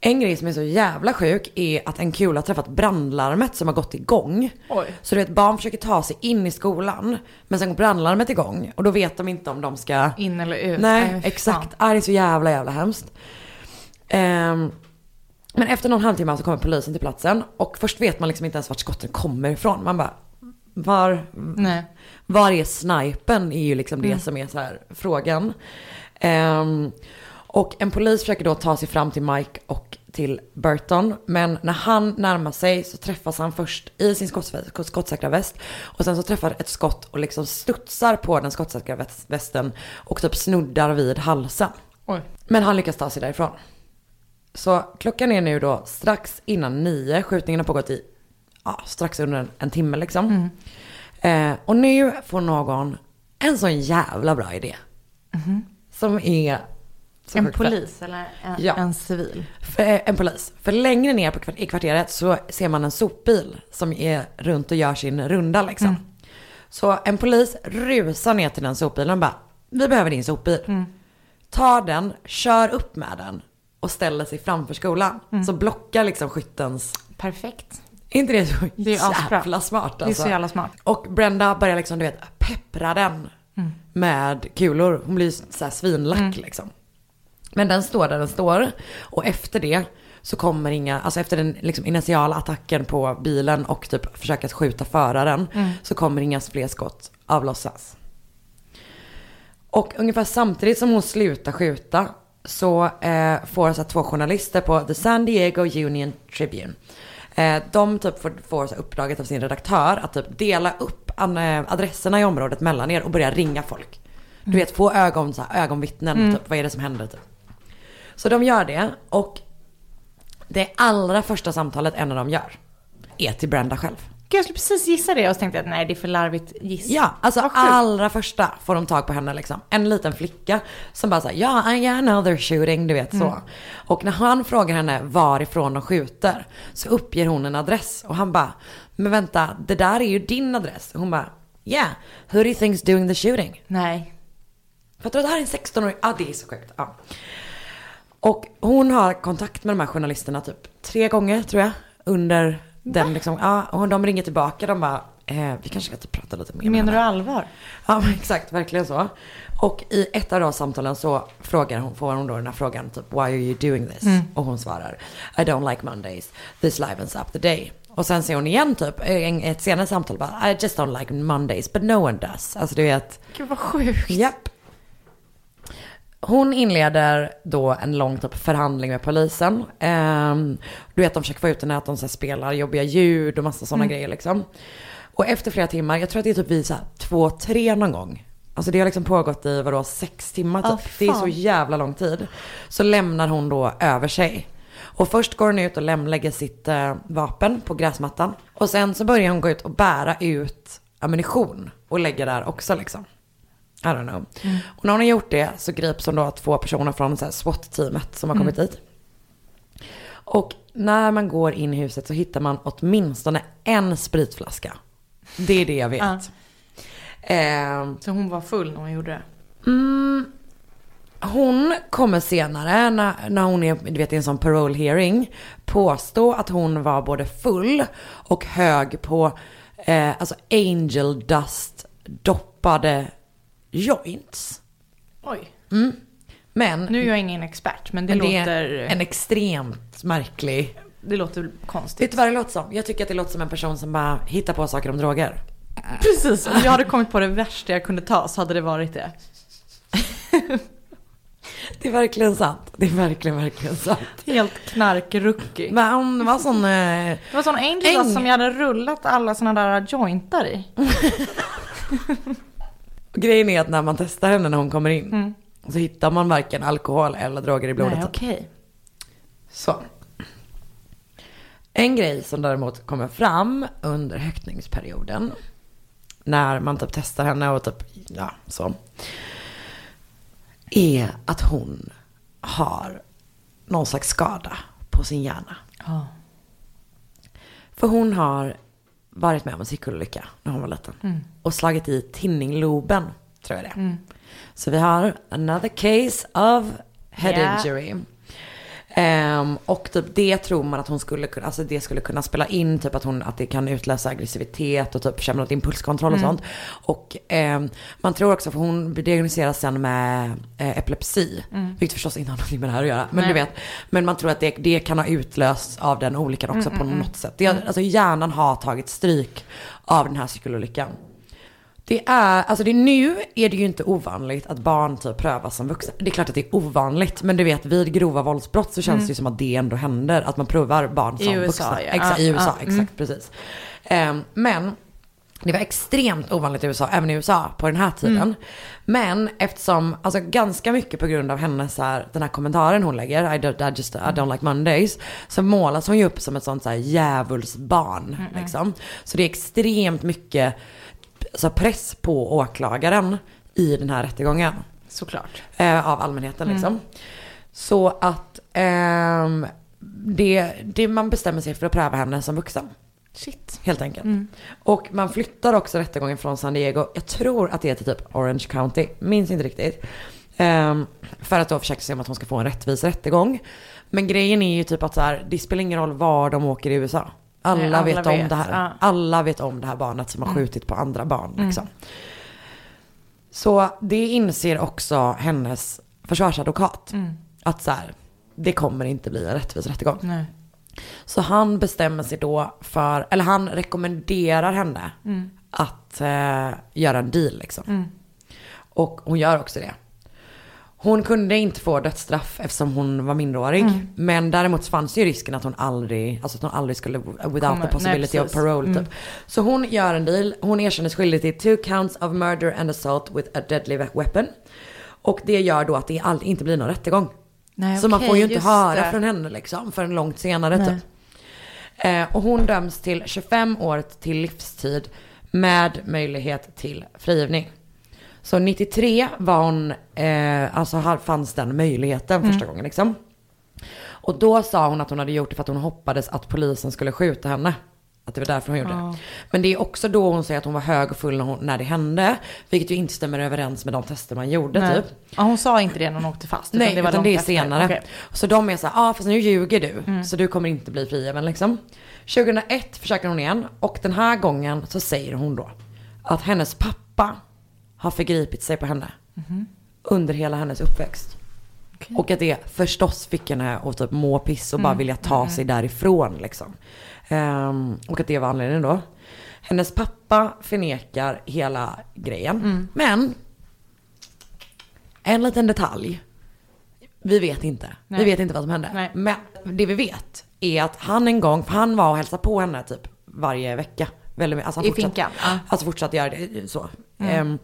En grej som är så jävla sjuk är att en kula har träffat brandlarmet som har gått igång. Oj. Så du vet, barn försöker ta sig in i skolan, men sen går brandlarmet igång och då vet de inte om de ska... In eller ut. Nej, fan. exakt. Ah, det är så jävla, jävla hemskt. Ehm, men efter någon halvtimme så kommer polisen till platsen och först vet man liksom inte ens vart skotten kommer ifrån. Man bara, var, Nej. var är snipen är ju liksom det som är så här frågan. Ehm, och en polis försöker då ta sig fram till Mike och till Burton. Men när han närmar sig så träffas han först i sin skottsäkra väst. Och sen så träffar ett skott och liksom studsar på den skottsäkra väst- västen. Och typ snuddar vid halsen. Oj. Men han lyckas ta sig därifrån. Så klockan är nu då strax innan nio. Skjutningen har pågått i ja, strax under en, en timme liksom. Eh, och nu får någon en sån jävla bra idé. Som är... så En polis eller en, Ja. en civil? För, eh, en polis. För längre ner på i kvarteret så ser man en sopbil som är runt och gör sin runda liksom. Så en polis rusar ner till den sopbilen och bara, vi behöver din sopbil. Tar den, kör upp med den och ställer sig framför skolan. Så blockar liksom skyttens... Perfekt. Är inte det så Det är jävla smart Det är alltså? så jävla smart. Och Brenda börjar liksom, du vet, peppra den med kulor. Hon blir så här svinlack liksom. Men den står där den står. Och efter det så kommer inga, alltså efter den liksom initiala attacken på bilen och typ försöka skjuta föraren. Så kommer inga fler skott avlossas. Och ungefär samtidigt som hon slutar skjuta så eh, får så här två journalister på The San Diego Union Tribune. Eh, de typ får, får så här uppdraget av sin redaktör att typ dela upp eh, adresserna i området mellan er och börja ringa folk. Du vet, få ögon, så här, ögonvittnen, typ, vad är det som händer typ. Så de gör det och det allra första samtalet en av dem gör är till Brenda själv. Gud, jag skulle precis gissa det och så tänkte jag att nej, det är för larvigt giss. Ja, alltså allra första får de tag på henne liksom. En liten flicka som bara säger ja, yeah, know they're shooting, du vet så. Och när han frågar henne varifrån de skjuter så uppger hon en adress och han bara, men vänta, det där är ju din adress. Och hon bara, yeah, who do you think's doing the shooting? Nej. Fattar du, det här är en 16-åring, ja det är så sjukt. Ja. Och hon har kontakt med de här journalisterna typ tre gånger tror jag. Under den liksom, ja, och de ringer tillbaka, de bara, eh, vi kanske ska typ prata lite mer Menar henne." du allvar? Ja exakt, verkligen så. Och i ett av de samtalen så frågar hon, får hon då den här frågan typ Why are you doing this? Och hon svarar I don't like Mondays, this livens up the day. Och sen säger hon igen typ, ett senare samtal bara I just don't like Mondays but no one does. Alltså du vet, Gud vad sjukt. japp. Hon inleder då en lång typ förhandling med polisen. Ehm, du vet de försöker få ut henne att de så spelar jobbiga ljud och massa sådana grejer liksom. Och efter flera timmar, jag tror att det är typ vid så här två, tre någon gång. Alltså det har liksom pågått i vadå, sex timmar typ. Åh, det är så jävla lång tid. Så lämnar hon då över sig. Och först går hon ut och lämlägger sitt eh, vapen på gräsmattan. Och sen så börjar hon gå ut och bära ut ammunition och lägga där också liksom. I don't know. Och när hon har gjort det så grips hon då av två personer från SWAT-teamet som har kommit dit. Och när man går in i huset så hittar man åtminstone en spritflaska. Det är det jag vet. Ja. Ehm, Så hon var full när hon gjorde det? Mm, hon kommer senare, när, när hon är du vet, i en sån parole hearing, påstå att hon var både full och hög på eh, alltså angel dust doppade joints. Oj. Men, Nu är jag ingen expert, men det, men det låter, är en extremt märklig... det låter konstigt. Vet du vad det låter som? Jag tycker att det låter som en person som bara hittar på saker om droger. Precis, om jag hade kommit på det värsta jag kunde ta så hade det varit det. Det är verkligen sant. Det är verkligen, verkligen sant. Helt knarkruckig. Men hon var sån... Eh, Det var sån angel som jag hade rullat alla såna där jointar i. Grejen är att när man testar henne när hon kommer in så hittar man varken alkohol eller droger i blodet. Nej, okej. Så. En grej som däremot kommer fram under häktningsperioden när man typ testar henne och typ, ja så. Är att hon har någon slags skada på sin hjärna. Ja. För hon har varit med om en cykelolycka när hon var liten. Och slagit i tinningloben, tror jag det är. Så vi har another case of head Ja. injury. Ehm, och typ det tror man att hon skulle kunna, alltså det skulle kunna spela in, typ att, hon, att det kan utlösa aggressivitet och typ försämrad impulskontroll och sånt. Och ehm, man tror också, för hon diagnostiseras sen med eh, epilepsi, vilket förstås inte har någonting med det här att göra. Men Nej. du vet, men man tror att det, det kan ha utlösts av den olyckan också på något sätt. Det, alltså hjärnan har tagit stryk av den här cykelolyckan. Det är, alltså det, nu är det ju inte ovanligt att barn typ prövas som vuxna. Det är klart att det är ovanligt, men du vet vid grova våldsbrott så känns det ju som att det ändå händer. Att man provar barn I som USA, vuxna. ja. Exakt, I USA, mm. exakt precis. Ehm, men det var extremt ovanligt i USA, även i USA på den här tiden. Mm. Men eftersom, alltså ganska mycket på grund av hennes här, den här kommentaren hon lägger, I don't, I just, I don't like Mondays, så målas hon ju upp som ett sånt så här djävulsbarn. Liksom. Så det är extremt mycket så press på åklagaren i den här rättegången. Såklart. Eh, av allmänheten liksom. Så att ehm, det, det, man bestämmer sig för att pröva henne som vuxen. Shit. Helt enkelt. Och man flyttar också rättegången från San Diego. Jag tror att det är till typ Orange County. Minns inte riktigt. Ehm, för att då försöka se om att hon ska få en rättvis rättegång. Men grejen är ju typ att så här, det spelar ingen roll var de åker i USA. Alla, Nej, alla vet, om vet, det här. ja. Mm. Alla vet om det här barnet som har skjutit på andra barn. Liksom. Så det inser också hennes försvarsadvokat. Mm. Att så här, det kommer inte bli en rättvis rättegång. Nej. Så han bestämmer sig då för, eller han rekommenderar henne att eh, göra en deal liksom. Och hon gör också det. Hon kunde inte få dödsstraff eftersom hon var minderårig. Men däremot fanns ju risken att hon aldrig, alltså att hon aldrig skulle, without Kommer- the possibility nej, of parole typ. Så hon gör en deal, hon erkänner skyldig till two counts of murder and assault with a deadly weapon. Och det gör då att det all, inte blir någon rättegång. Nej, Så man okej, får ju inte höra det. från henne liksom förrän långt senare typ. Eh, och hon döms till 25 år till livstid med möjlighet till frigivning. Så 93 var hon, eh, alltså här fanns den möjligheten första Mm. gången liksom. Och då sa hon att hon hade gjort det för att hon hoppades att polisen skulle skjuta henne. Att det var därför hon gjorde Ja. det. Men det är också då hon säger att hon var hög och full när, hon, när det hände. Vilket ju inte stämmer överens med de tester man gjorde Nej. typ. Ja, hon sa inte det när hon åkte fast. Nej, det var utan långt det är senare. Okej. Så de är så ja ah, fast nu ljuger du. Mm. Så du kommer inte bli frigiven liksom. 2001 försöker hon igen och den här gången så säger hon då att hennes pappa har förgripit sig på henne. Under hela hennes uppväxt. Okej. Och att det förstås fick henne att typ må piss och bara Mm. vilja ta sig därifrån liksom. Ehm, och att det var anledningen då. Hennes pappa förnekar hela grejen. Mm. Men en liten detalj. Vi vet inte. Nej. Vi vet inte vad som hände. Nej. Men det vi vet är att han en gång, för han var och hälsade på henne typ varje vecka. Väldigt, alltså I finkan? Alltså fortsatte göra det så. Ehm,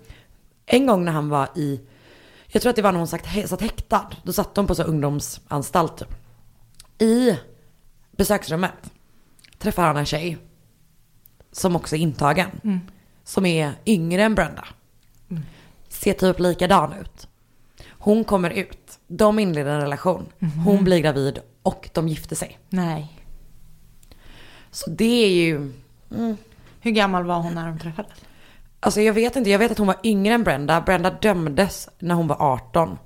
en gång när han var i, jag tror att det var när hon sagt, satt häktad. Då satt de på så ungdomsanstalt. I besöksrummet träffar han en tjej. Som också är intagen. Som är yngre än Brenda. Ser typ likadan ut. Hon kommer ut. De inleder en relation. Hon blir gravid och de gifter sig. Nej. Så det är ju... Hur gammal var hon när de träffades? Alltså jag vet inte, jag vet att hon var yngre än Brenda. Brenda dömdes när hon var 18.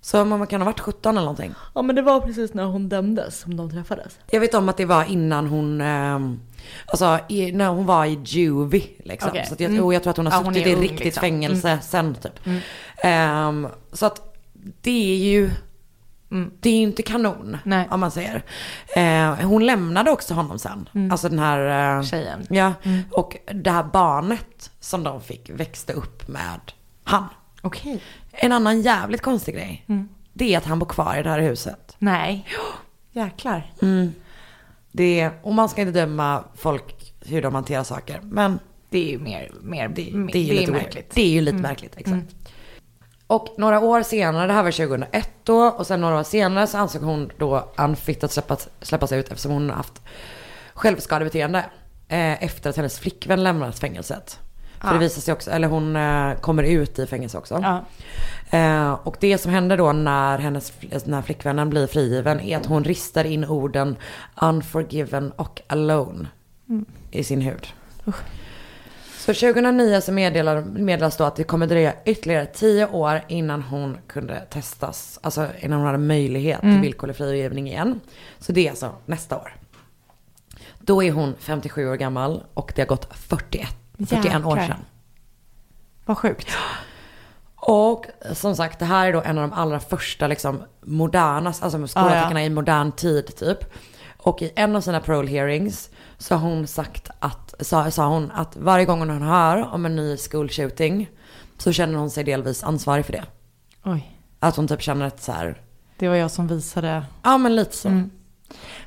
Så man kan ha varit 17 eller någonting. Ja men det var precis när hon dömdes som de träffades. Jag vet om att det var innan hon, ehm, alltså i, när hon var i juvie liksom. Okej. Så jag, Mm. och jag tror att hon har Ja, hon suttit är i riktigt liksom. fängelse sen typ. Ehm, så att det är ju, det är ju inte kanon Nej. om man säger. Eh, hon lämnade också honom sen. Alltså den här eh, Tjejen. Ja, och det här barnet som de fick växte upp med han. Okej. En annan jävligt konstig grej. Det är att han bor kvar i det här huset. Nej. Jäklar. Det, och man ska inte döma folk hur de hanterar saker. Men Det är ju mer, mer, det, det, det är ju lite märkligt. märkligt. Det är ju lite märkligt, exakt. Och några år senare, det här var 2001 då, och sen några år senare så ansåg hon då unfit att släppas, släppas ut eftersom hon haft självskadebeteende. Eh, efter att hennes flickvän lämnat fängelset. För Ah. det visar sig också, eller hon eh, kommer ut i fängelse också. Ja. Eh, och det som händer då när hennes när flickvännen blir frigiven är att hon ristar in orden unforgiven och alone i sin hud. Så 2009 så meddelar, meddelas då att det kommer dröja ytterligare tio år innan hon kunde testas. Alltså innan hon hade möjlighet till villkorlig frigivning igen. Så det är alltså nästa år. Då är hon 57 år gammal och det har gått 41, 41 år sedan. Vad sjukt. Och som sagt, det här är då en av de allra första liksom moderna, alltså med skådespelarna i modern tid typ. Och i en av sina parole hearings så har hon sagt att, sa, sa hon att varje gång hon hör om en ny school shooting så känner hon sig delvis ansvarig för det. Oj, Att hon typ känner ett så här, det var jag som visade. ja men lite så. Mm.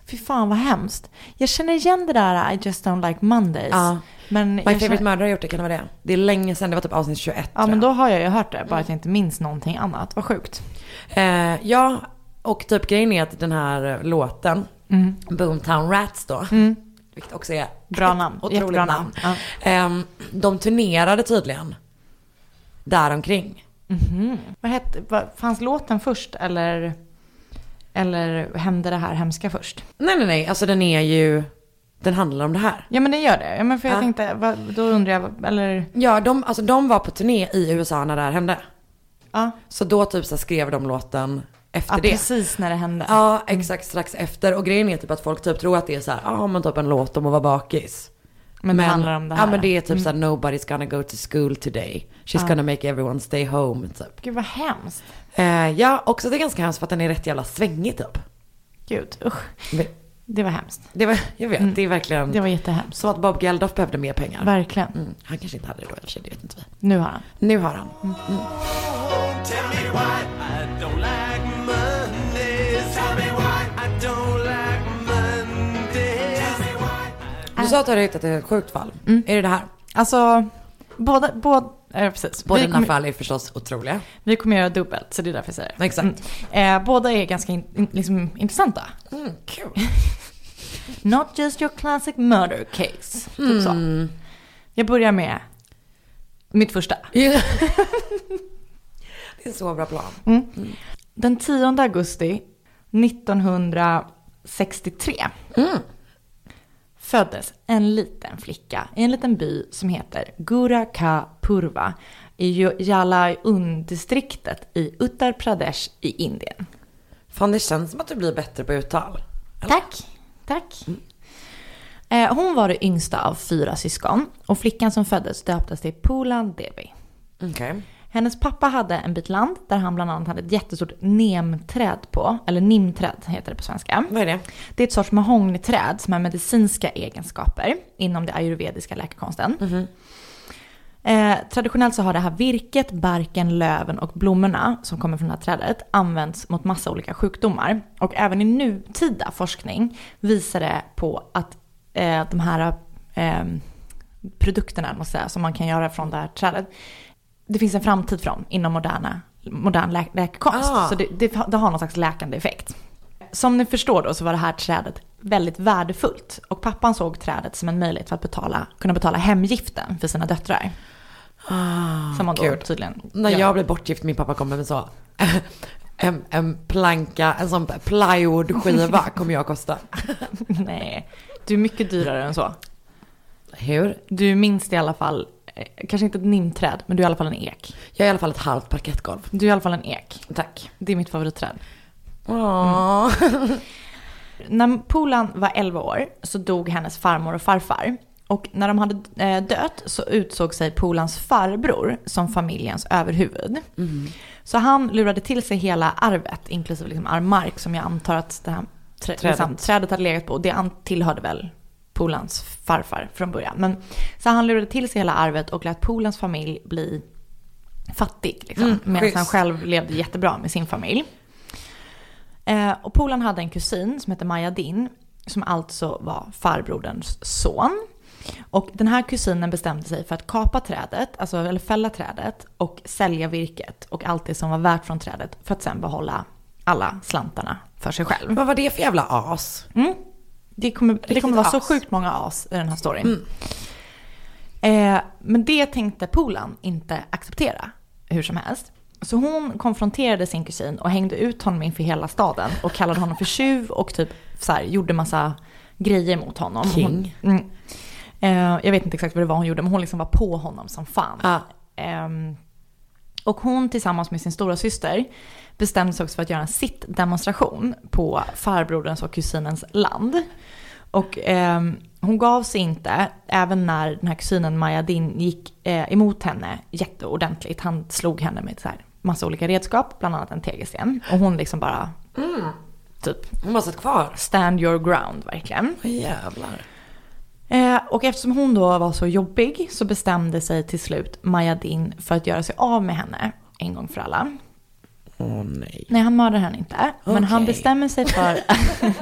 Fy fan vad hemskt. Jag känner igen det där I just don't like Mondays. Ja. Men My favorite känner, murder har gjort det, kan det vara det? Det är länge sedan, det var typ avsnitt 21 Ja men då har jag ju hört det, bara att jag inte minns någonting annat. Vad sjukt. Eh, ja, och typ grejen är att den här låten, Boomtown Rats då, vilket också är Bra namn. otroligt Jättebra namn. namn. Ja. Ehm, de turnerade tydligen däromkring. Vad hette, vad, fanns låten först eller, eller hände det här hemska först? Nej, nej, nej, alltså den är ju, den handlar om det här. Ja men det gör det. Ja, men för jag Ja. tänkte, vad, då undrar jag, eller, Ja, de, alltså, de var på turné i USA när det här hände. ja. Så då typ så skrev de låten efter ja det. precis när det hände. Ja, exakt strax efter. Och grejen är typ att folk typ tror att det är så här, ja men typ en låt om att vara bakis. men det handlar om det här. Ja men det är typ så här, nobody's gonna go to school today. She's Ja. gonna make everyone stay home typ. Gud vad hemskt. Eh, ja, också det är ganska hemskt för att den är rätt jävla svängig typ. Gud, usch. Men Det var hemskt. Det var, jag vet, det är verkligen Det var jättehemskt. så att Bob Geldof behövde mer pengar. Verkligen. Mm, han kanske inte hade det då i och för sig, det vet inte vi. Nu har han. Nu har han. Me why. Du sa att du hade hittat ett sjukt fall. Är det det här? Alltså, båda, båda, ja, precis. Båda dina kommer, fall är förstås otroliga. vi kommer göra dubbelt, så det är därför jag säger det. Exakt. Mm. Eh, båda är ganska in, in, liksom, intressanta. Mm, kul. Not just your classic murder case. Typ så. Mm. Jag börjar med mitt första. det är en så bra plan. Den 10 augusti 1963 Mm. föddes en liten flicka i en liten by som heter Guraka Purva i Jalaiun-distriktet i Uttar Pradesh i Indien. Fan det känns som att du blir bättre på uttal. Tack, tack. Eh, hon var det yngsta av fyra syskon och flickan som föddes döptes till Pulan Devi. Okej. Hennes pappa hade en bit land där han bland annat hade ett jättestort nemträd på, eller nimträd heter det på svenska. Vad är det? Det är ett sorts mahogniträd som har medicinska egenskaper inom det ayurvediska läkekonsten. Eh, traditionellt så har det här virket, barken, löven och blommorna som kommer från det här trädet använts mot massa olika sjukdomar. Och även i nutida forskning visar det på att eh, de här eh, produkterna måste säga, som man kan göra från det här trädet, det finns en framtid för dem inom moderna, modern lä- läkekonst. Ah. Så det, det, det har någon slags läkande effekt. Som ni förstår då så var det här trädet väldigt värdefullt. Och pappan såg trädet som en möjlighet för att betala, kunna betala hemgiften för sina döttrar. Som man då gud. tydligen När gör. jag blev bortgift, min pappa kommer med så. En, en planka, en sån plywoodskiva kommer jag kosta. Nej, du är mycket dyrare än så. Hur? Du minst i alla fall, eh, kanske inte ett nimträd, men du är i alla fall en ek. Jag är i alla fall ett halvt parkettgolv. Du är i alla fall en ek. Tack. Det är mitt favoritträd. Åh. När Polan var 11 år så dog hennes farmor och farfar. Och när de hade eh, dött så utsåg sig Polans farbror som familjens överhuvud. Så han lurade till sig hela arvet, inklusive liksom all mark som jag antar att det här trä, Trädet. liksom, trädet hade legat på. Det tillhörde väl Polans farfar från början. Men, så han lurade till sig hela arvet och lät Polans familj bli fattig. Liksom, Mm, medan han själv levde jättebra med sin familj. Eh, och Polan hade en kusin som hette Maja Din, som alltså var farbroderns son. Och den här kusinen bestämde sig för att kapa trädet, alltså, eller fälla trädet och sälja virket och allt det som var värt från trädet för att sen behålla alla slantarna för sig själv. Vad var det för jävla as? Mm. Det kommer, det kommer vara så as. sjukt många as i den här storyn. Eh, men det tänkte Polan inte acceptera hur som helst. Så hon konfronterade sin kusin och hängde ut honom inför hela staden och kallade honom för tjuv och typ så här, gjorde massa grejer mot honom. King. Hon, mm. Eh, jag vet inte exakt vad det var hon gjorde, men hon liksom var på honom som fan. Ja. Ehm, och hon tillsammans med sin stora syster bestämde sig också för att göra en sittdemonstration på farbroderns och kusinens land. Och ehm, hon gav sig inte, även när den här kusinen Maja Din gick eh, emot henne jätteordentligt. Han slog henne med så här massa olika redskap, bland annat en tegelsten. Och hon liksom bara, typ, Hon har satt kvar. stand your ground verkligen. Jävlar. Eh, och eftersom hon då var så jobbig så bestämde sig till slut Maja Din för att göra sig av med henne en gång för alla. Åh nej. Nej, han mördar henne inte. Men han bestämmer sig för...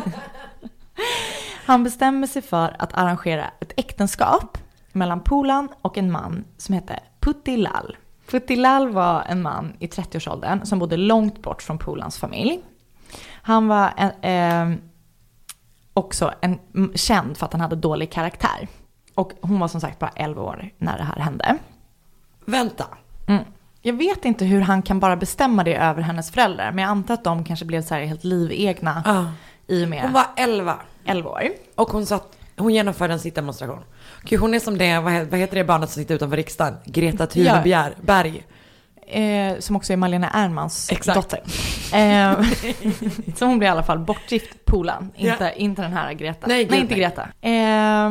han bestämmer sig för att arrangera ett äktenskap mellan Polan och en man som hette Putti Lal. Putti Lal var en man i 30-årsåldern som bodde långt bort från Polans familj. Han var en, eh, också en, känd för att han hade dålig karaktär. Och hon var som sagt bara 11 år när det här hände. Vänta. Mm. Jag vet inte hur han kan bara bestämma det över hennes föräldrar. Men jag antar att de kanske blev så här helt livegna Ja. i och med Hon var 11. 11 år. Och hon satt, hon genomförde en sittdemonstration. Gud, hon är som det, vad he- vad heter det barnet som sitter utanför riksdagen? Greta Thunberg. Berg. Eh, som också är Malena Ernmans Exakt. dotter. Eh, så hon blev i alla fall bortgift Polan. Inte, Ja. inte den här Greta. Nej, nej inte. Greta. Eh,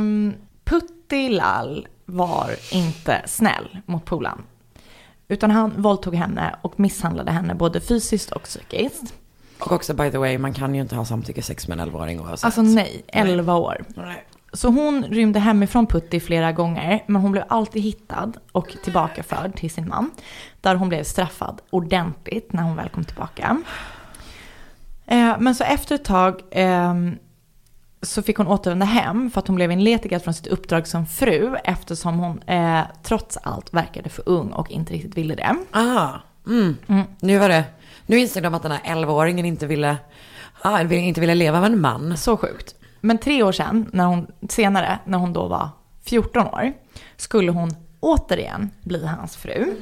Putti Lal var inte snäll mot Polan. Utan han våldtog henne och misshandlade henne både fysiskt och psykiskt. Och också by the way, man kan ju inte ha samtyckesex med en 11-åring oavsett. Alltså nej, 11 år. Nej. Så hon rymde hemifrån Putti flera gånger, men hon blev alltid hittad och tillbakaförd till sin man. Där hon blev straffad ordentligt när hon väl kom tillbaka. Eh, men så efter ett tag ehm, så fick hon återvända hem för att hon blev inletigad från sitt uppdrag som fru eftersom hon eh, trots allt verkade för ung och inte riktigt ville det. Ah, mm. Nu var det, nu insåg de att den här 11-åringen inte ville, ah, inte ville leva med en man. Så sjukt. Men tre år sedan, när hon, senare, när hon då var 14 år, skulle hon återigen bli hans fru.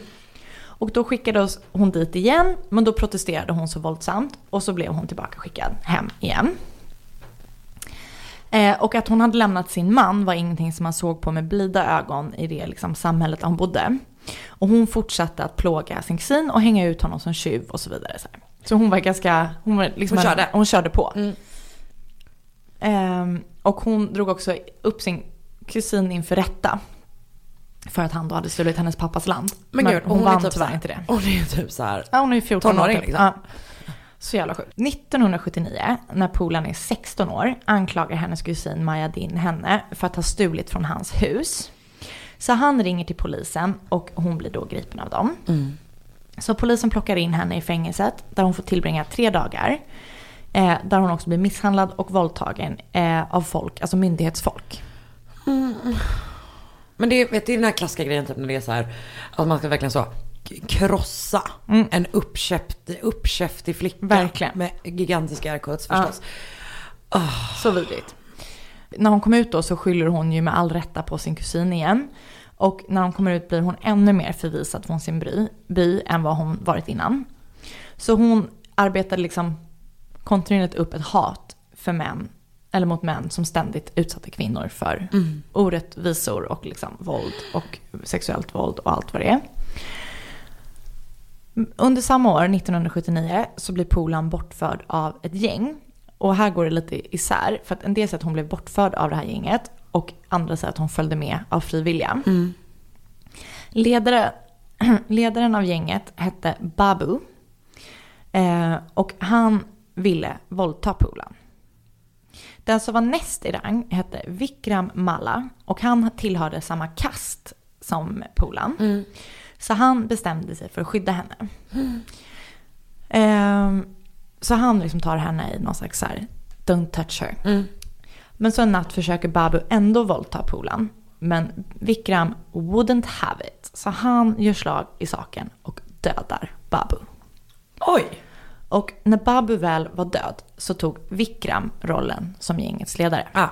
Och då skickades hon dit igen, men då protesterade hon så våldsamt och så blev hon tillbaka skickad hem igen. Eh, och att hon hade lämnat sin man var ingenting som man såg på med blida ögon i det liksom, samhället där hon bodde. Och hon fortsatte att plåga sin kusin och hänga ut honom som tjuv och så vidare. Så, så hon var ganska, hon var liksom Hon körde. Hon körde på. Mm. Ehm, och hon drog också upp sin kusin inför rätta. För att han då hade stulit hennes pappas land. Men, gud, hon, hon, vann typ tyvärr inte det. Hon är typ så här. Ja, hon är ju 14 år. Typ. liksom. Ja. Så jävla sjukt. 1979, när Polan är 16 år, anklagar hennes kusin Maja Din henne för att ha stulit från hans hus. Så han ringer till polisen och hon blir då gripen av dem. Mm. Så polisen plockar in henne i fängelset där hon får tillbringa tre dagar. Eh, där hon också blir misshandlad och våldtagen eh, av folk, alltså myndighetsfolk. Men det är, vet, det är den här klassiska grejen typ när det är så här, att man ska verkligen så krossa en uppkäft, uppkäftig flicka. Verkligen. Med gigantiska airquotes Ja. förstås. Så vidrigt. När hon kom ut då så skyller hon ju med all rätta på sin kusin igen. Och när hon kommer ut blir hon ännu mer förvisad från sin by, by än vad hon varit innan. Så hon arbetade liksom kontinuerligt upp ett hat för män, eller mot män som ständigt utsatte kvinnor för orättvisor och liksom våld och sexuellt våld och allt vad det är. Under samma år, 1979, så blir Polan bortförd av ett gäng. Och här går det lite isär. För att en del säger att hon blev bortförd av det här gänget. Och andra säger att hon följde med av fri vilja. Ledare, ledaren av gänget hette Babu. Eh, och han ville våldta Polan. Den som var näst i rang hette Vikram Malla. Och han tillhörde samma kast som Polan. Så han bestämde sig för att skydda henne. Ehm, så han liksom tar henne i någon slags så här, don't touch her. Men så en natt försöker Babu ändå våldta Polan. Men Vikram wouldn't have it. Så han gör slag i saken och dödar Babu. Oj! Och när Babu väl var död så tog Vikram rollen som gängets ledare. Ah.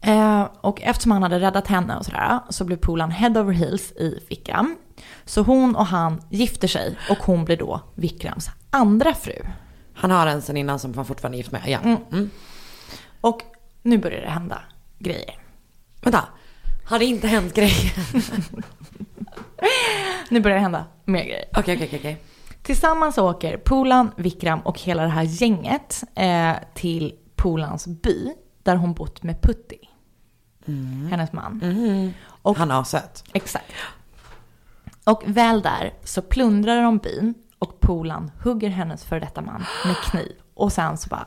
Eh, och eftersom han hade räddat henne och sådär så blev Polan head over heels i Vikram. Så hon och han gifter sig och hon blir då Vikrams andra fru. Han har en sen innan som han fortfarande är gift med. Ja. Mm. Och nu börjar det hända grejer. Vänta, har det inte hänt grejer? Nu börjar det hända mer grejer. Okej, okej, okej. Tillsammans åker Polan, Vikram och hela det här gänget eh, till Polans by där hon bott med Putti. Hennes man. Och, Han har sött. Exakt. Och väl där så plundrar de byn och Polan hugger hennes före detta man med kniv. Och sen så bara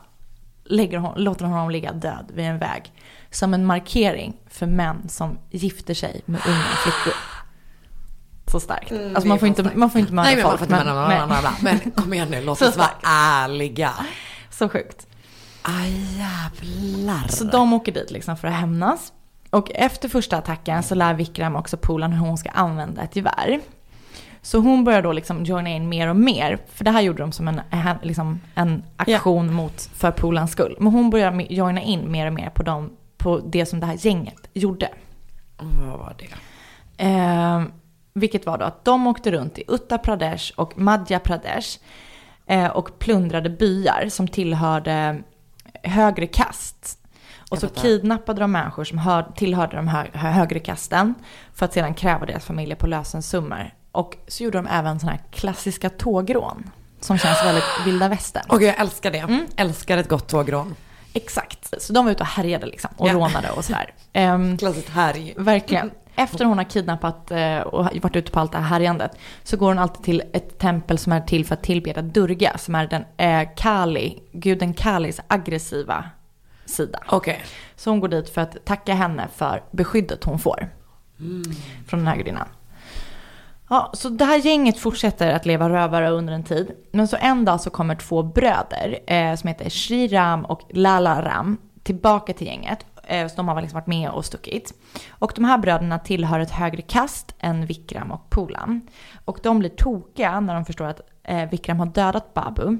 lägger hon, låter hon honom ligga död vid en väg. Som en markering för män som gifter sig med unga flickor. Så starkt. Mm, alltså man får, inte, man får inte mörda Nej, men man folk. får inte mörda men- någon annan. Men kom igen nu, låt oss vara starkt. ärliga. Så sjukt. Aj jävlar. Så de åker dit liksom för att hämnas. Och efter första attacken så lär Vikram också Polan hur hon ska använda ett gevär. Så hon börjar då liksom joina in mer och mer. För det här gjorde de som en, liksom en aktion mot, för Polans skull. Men hon börjar joina in mer och mer på, dem, på det som det här gänget gjorde. Vad var det? Eh, vilket var då att de åkte runt i Uttar Pradesh och Madhya Pradesh. Eh, och plundrade byar som tillhörde högre kast. Och så kidnappade de människor som hör, tillhörde de hö- högre kasten. För att sedan kräva deras familjer på lösensummor. Och så gjorde de även sådana här klassiska tågrån. Som känns väldigt vilda västern. Åh gud, jag älskar det. Mm. Älskar ett gott tågrån. Exakt. Så de var ute och härjade liksom. Och Ja. rånade och sådär. Ehm, Klassiskt härj. Verkligen. Efter hon har kidnappat eh, och varit ute på allt det här härjandet så går hon alltid till ett tempel som är till för att tillbeda Durga som är den eh, Kali, guden Kalis aggressiva sida. Okej. Så hon går dit för att tacka henne för beskyddet hon får från den här gudinnan. Ja, så det här gänget fortsätter att leva rövare under en tid. Men så en dag så kommer två bröder eh, som heter Shriram och Lala Ram tillbaka till gänget. Eh, så de har liksom varit med och stuckit. Och de här bröderna tillhör ett högre kast än Vikram och Polan. Och de blir tokiga när de förstår att eh, Vikram har dödat Babu.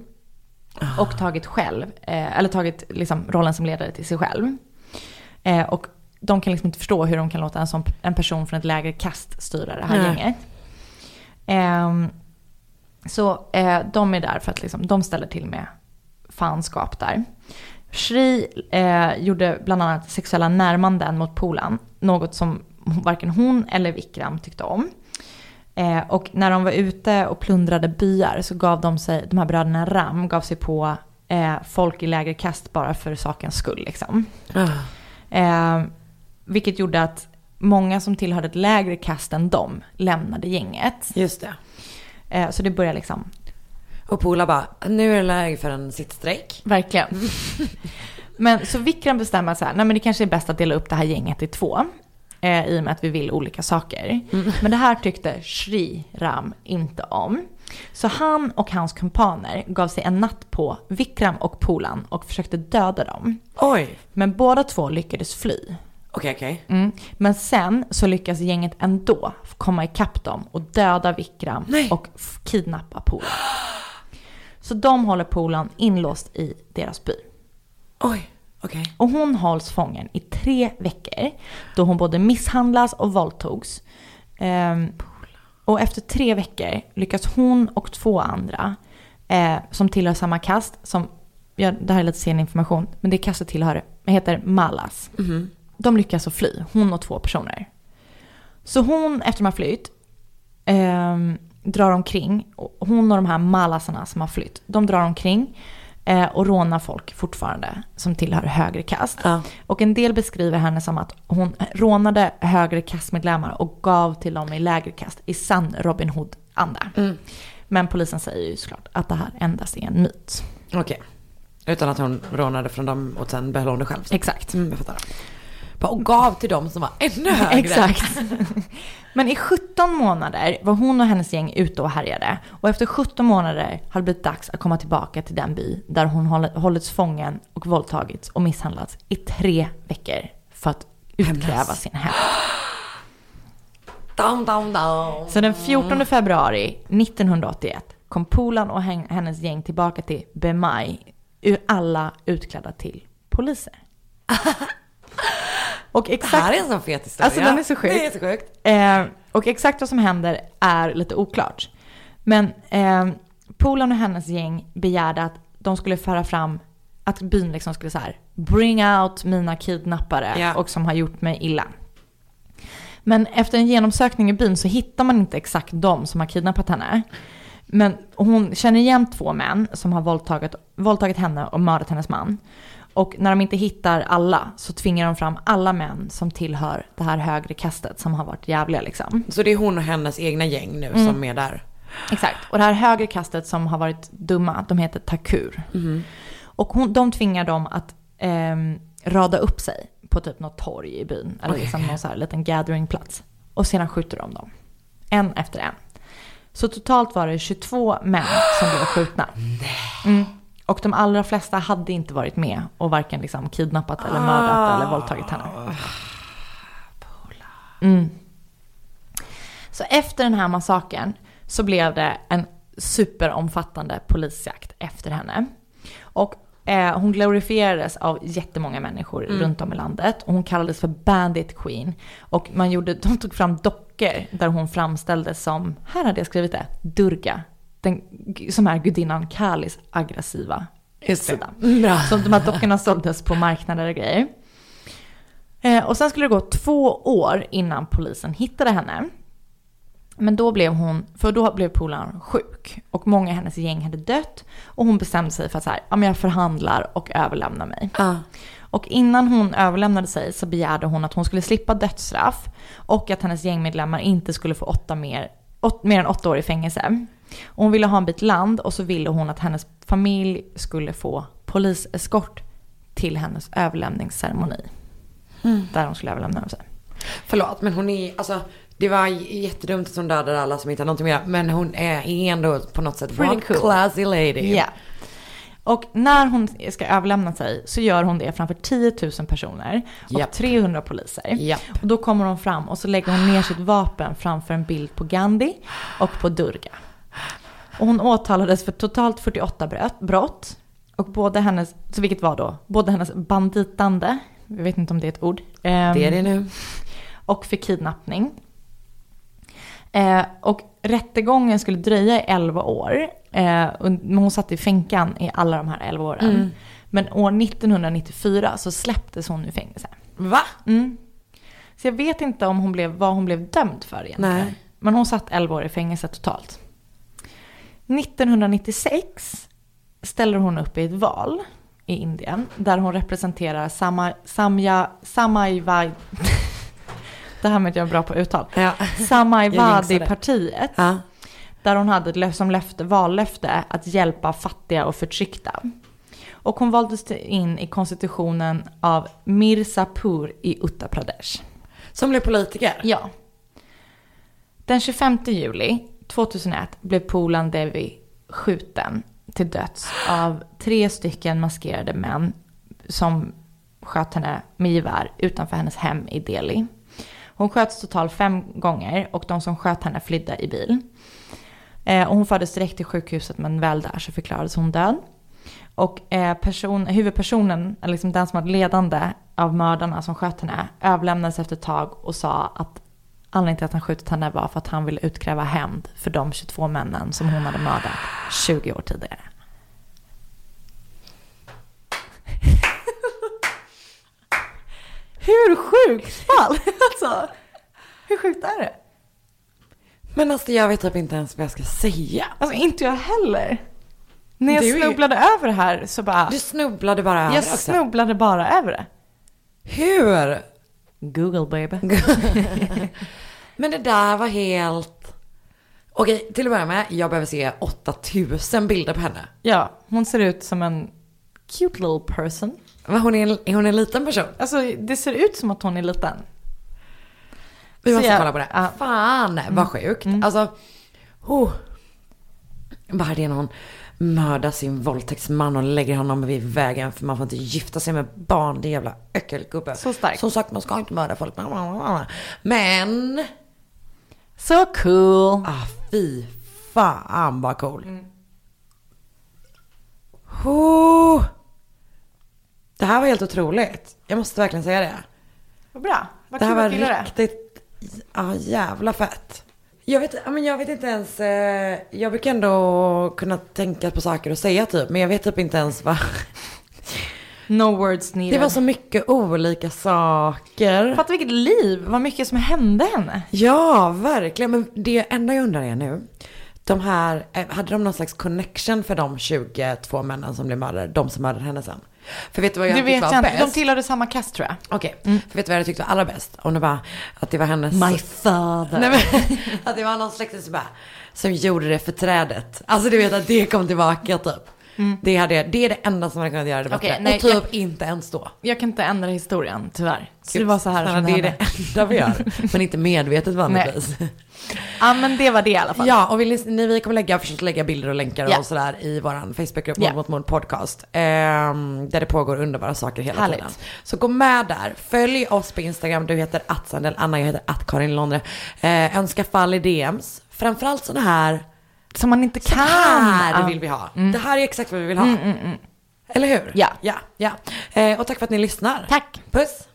Och tagit själv, eh, eller tagit liksom rollen som ledare till sig själv. Eh, och de kan liksom inte förstå hur de kan låta en, sån, en person från ett lägre kast styra det här Nej. gänget. Ehm, så eh, de är där för att liksom, de ställer till med fanskap där. Shri eh, gjorde bland annat sexuella närmanden mot Polan. Något som varken hon eller Vikram tyckte om. Eh, och när de var ute och plundrade byar så gav de sig, de här bröderna Ram gav sig på eh, folk i lägre kast bara för sakens skull. Liksom. Ah. Eh, vilket gjorde att många som tillhörde ett lägre kast än dem lämnade gänget. Just det. Eh, så det börjar liksom, Och Pola bara, nu är det läge för en sittstrejk. verkligen. men så Vikram bestämmer så här, nej men det kanske är bäst att dela upp det här gänget i två. Eh, I och med att vi vill olika saker. Men det här tyckte Shri Ram inte om. Så han och hans kumpaner gav sig en natt på Vikram och Polan och försökte döda dem. Oj. Men båda två lyckades fly. Okej, okej. Mm. Men sen så lyckas gänget ändå komma ikapp dem och döda Vikram Nej. och kidnappa Polan. Så de håller Polan inlåst i deras by. Oj. Okej. Och hon hålls fången i tre veckor då hon både misshandlas och våldtogs. Ehm, och efter tre veckor lyckas hon och två andra eh, som tillhör samma kast, som, ja, det här är lite sen information, men det kastet tillhör, heter Malas. De lyckas att fly, hon och två personer. Så hon, efter de har flytt, ehm, drar omkring. Hon och de här malasarna som har flytt, de drar omkring eh, och rånar folk fortfarande som tillhör högre kast. Ja. Och en del beskriver henne som att hon rånade högre kastmedlemmar och gav till dem i lägre kast i sann Robin Hood-anda. Men polisen säger ju såklart att det här endast är en myt. Okej. Utan att hon rånade från dem och sen behöll hon det själv. Exakt. Mm, jag fattar. Och gav till dem som var ännu högre. Exakt. Men i 17 månader var hon och hennes gäng ute och härjade. Och efter 17 månader hade det blivit dags att komma tillbaka till den by där hon håll- hållits fången och våldtagits och misshandlats i tre veckor för att utkräva Hämnas. sin hämnd. Down, down, down. Så den 14 februari 1981 kom Polan och hen- hennes gäng tillbaka till Bemai, alla utklädda till poliser. och Det exakt här är en sån fet historia. Alltså, den är så sjuk. Det är så sjukt. Eh, och exakt vad som händer är lite oklart. Men eh, Polan och hennes gäng begärde att de skulle föra fram att byn liksom skulle så här bring out mina kidnappare Ja. och som har gjort mig illa. Men efter en genomsökning i byn så hittar man inte exakt de som har kidnappat henne. Men hon känner igen två män som har våldtagit, våldtagit henne och mördat hennes man. Och när de inte hittar alla så tvingar de fram alla män som tillhör det här högre kastet som har varit jävliga liksom. Så det är hon och hennes egna gäng nu Mm. som är där. Exakt. Och det här högre kastet som har varit dumma, de heter Takur. Och hon, de tvingar dem att ehm, rada upp sig på typ något torg i byn. Eller Okej. liksom någon så här liten gatheringplats. Och sedan skjuter de dem. En efter en. Så totalt var det 22 män som blev skjutna. Mm. Och de allra flesta hade inte varit med och varken liksom kidnappat eller mördat eller våldtagit henne. Mm. Så efter den här massakern så blev det en superomfattande polisjakt efter henne. Och eh, hon glorifierades av jättemånga människor runt om i landet. Och hon kallades för Bandit Queen. Och man gjorde, de tog fram dockor där hon framställdes som, här hade jag skrivit det, Durga. Den, som är gudinnan Kalis aggressiva Just sida. Bra. Så de här dockorna såldes på marknader och grejer. Eh, och sen skulle det gå två år innan polisen hittade henne. Men då blev hon, för då blev polaren sjuk och många i hennes gäng hade dött och hon bestämde sig för att så här, ja men jag förhandlar och överlämnar mig. Ja. Och innan hon överlämnade sig så begärde hon att hon skulle slippa dödsstraff och att hennes gängmedlemmar inte skulle få åtta mer, åt, mer än åtta år i fängelse. Hon ville ha en bit land och så ville hon att hennes familj skulle få poliseskort till hennes överlämningsceremoni. Där hon skulle överlämna sig. Förlåt, men hon är, alltså det var jättedumt att hon dödade alla som inte hade någonting med Men hon är ändå på något sätt Pretty one cool. classy lady. Ja. Och när hon ska överlämna sig så gör hon det framför 10 000 personer och Japp. 300 poliser. Japp. Och då kommer hon fram och så lägger hon ner sitt vapen framför en bild på Gandhi och på Durga. Och hon åtalades för totalt 48 brott-. Och både hennes, så vilket var då, både hennes banditande, jag vet inte om det är ett ord. ehm, Det är det nu. och för kidnappning. Eh, och rättegången skulle dröja i 11 år. Eh, men hon satt i fänkan i alla de här 11 åren. Men år 1994 så släpptes hon ur fängelse. Va? Mm. Så jag vet inte om hon blev, vad hon blev dömd för egentligen. Nej. Men hon satt 11 år i fängelse totalt. 1996 ställer hon upp i ett val i Indien där hon representerar Sama, Samja, Samajvad... Det här med att jag är bra på uttal. Ja. Samajvadi-partiet. Ja. Där hon hade som löfte, vallöfte att hjälpa fattiga och förtryckta. Och hon valdes in i konstitutionen av Mirzapur i Uttar Pradesh. Som blev politiker? Ja. Den 25 juli 2001 blev Polan Devi skjuten till döds av tre stycken maskerade män som sköt henne med gevär utanför hennes hem i Delhi. Hon sköts totalt fem gånger och de som sköt henne flydde i bil. Eh, och hon fördes direkt till sjukhuset men väl där så förklarades hon död. Och eh, person, huvudpersonen, eller liksom den som var ledande av mördarna som sköt henne, överlämnades efter ett tag och sa att anledningen till att han skjutit henne var för att han ville utkräva hämnd för de 22 männen som hon hade mördat 20 år tidigare. Hur sjukt fall? Alltså, hur sjukt är det? Men alltså jag vet typ inte ens vad jag ska säga. Alltså inte jag heller. När jag Det är ju- snubblade över det här så bara, Du snubblade bara över jag också. snubblade bara över det. Hur? Google baby. Men det där var helt... Okej, till att börja med, jag behöver se 8000 bilder på henne. Ja, hon ser ut som en cute little person. Men hon är, en, är hon en liten person? Alltså det ser ut som att hon är liten. Vi måste jag- kolla på det. ja. Fan vad sjukt. Alltså, oh. Bara det någon mördar sin våldtäktsman och lägger honom vid vägen för man får inte gifta sig med barn. Det är jävla äckelgubbe. Så starkt. Som sagt, man ska inte mörda folk. Men, Så cool. ah, fy fan vad cool. Oh. Det här var helt otroligt. Jag måste verkligen säga det. Vad bra. Vad Det här var riktigt, ja jävla fett. Jag vet, men jag vet inte ens, eh, jag brukar ändå kunna tänka på saker och säga typ, men jag vet typ inte ens vad. No words needed. Det var så mycket olika saker. Fatta vilket liv, vad mycket som hände henne. Ja, verkligen. Men det enda jag undrar är nu. De här, eh, hade de någon slags connection för de 22 männen som blev mördade? De som mördade henne sen? För vet du vad jag tyckte vet var jag bäst? de tillhörde samma cast tror jag. Okej, för vet du vad jag tyckte var allra bäst? Om det var att det var hennes... father. Nej, men, att det var någon släkting som bara, som gjorde det för trädet. Alltså du vet att det kom tillbaka typ. Det, hade, det är det enda som hade kunnat göra det bättre. Okej, nej, och typ jag- inte ens då. Jag kan inte ändra historien tyvärr. Så det var så här Snälla, som det är det enda vi gör. Men inte medvetet vanligtvis. Ja men det var det i alla fall. Ja, och vill ni, vi kommer lägga, försöka lägga bilder och länkar Ja. och sådär i våran Facebookgrupp. Mord mot mord podcast. ehm, där det pågår underbara saker hela Härligt. tiden. Så gå med där. Följ oss på Instagram. Du heter attsandel, Anna jag heter att Karin Londre. Eh, önska fall i DMs. Framförallt sådana här, Som man inte så kan. här vill vi ha. Det här är exakt vad vi vill ha. Eller hur? Ja. Ja, ja. Eh, och tack för att ni lyssnar. Tack. Puss.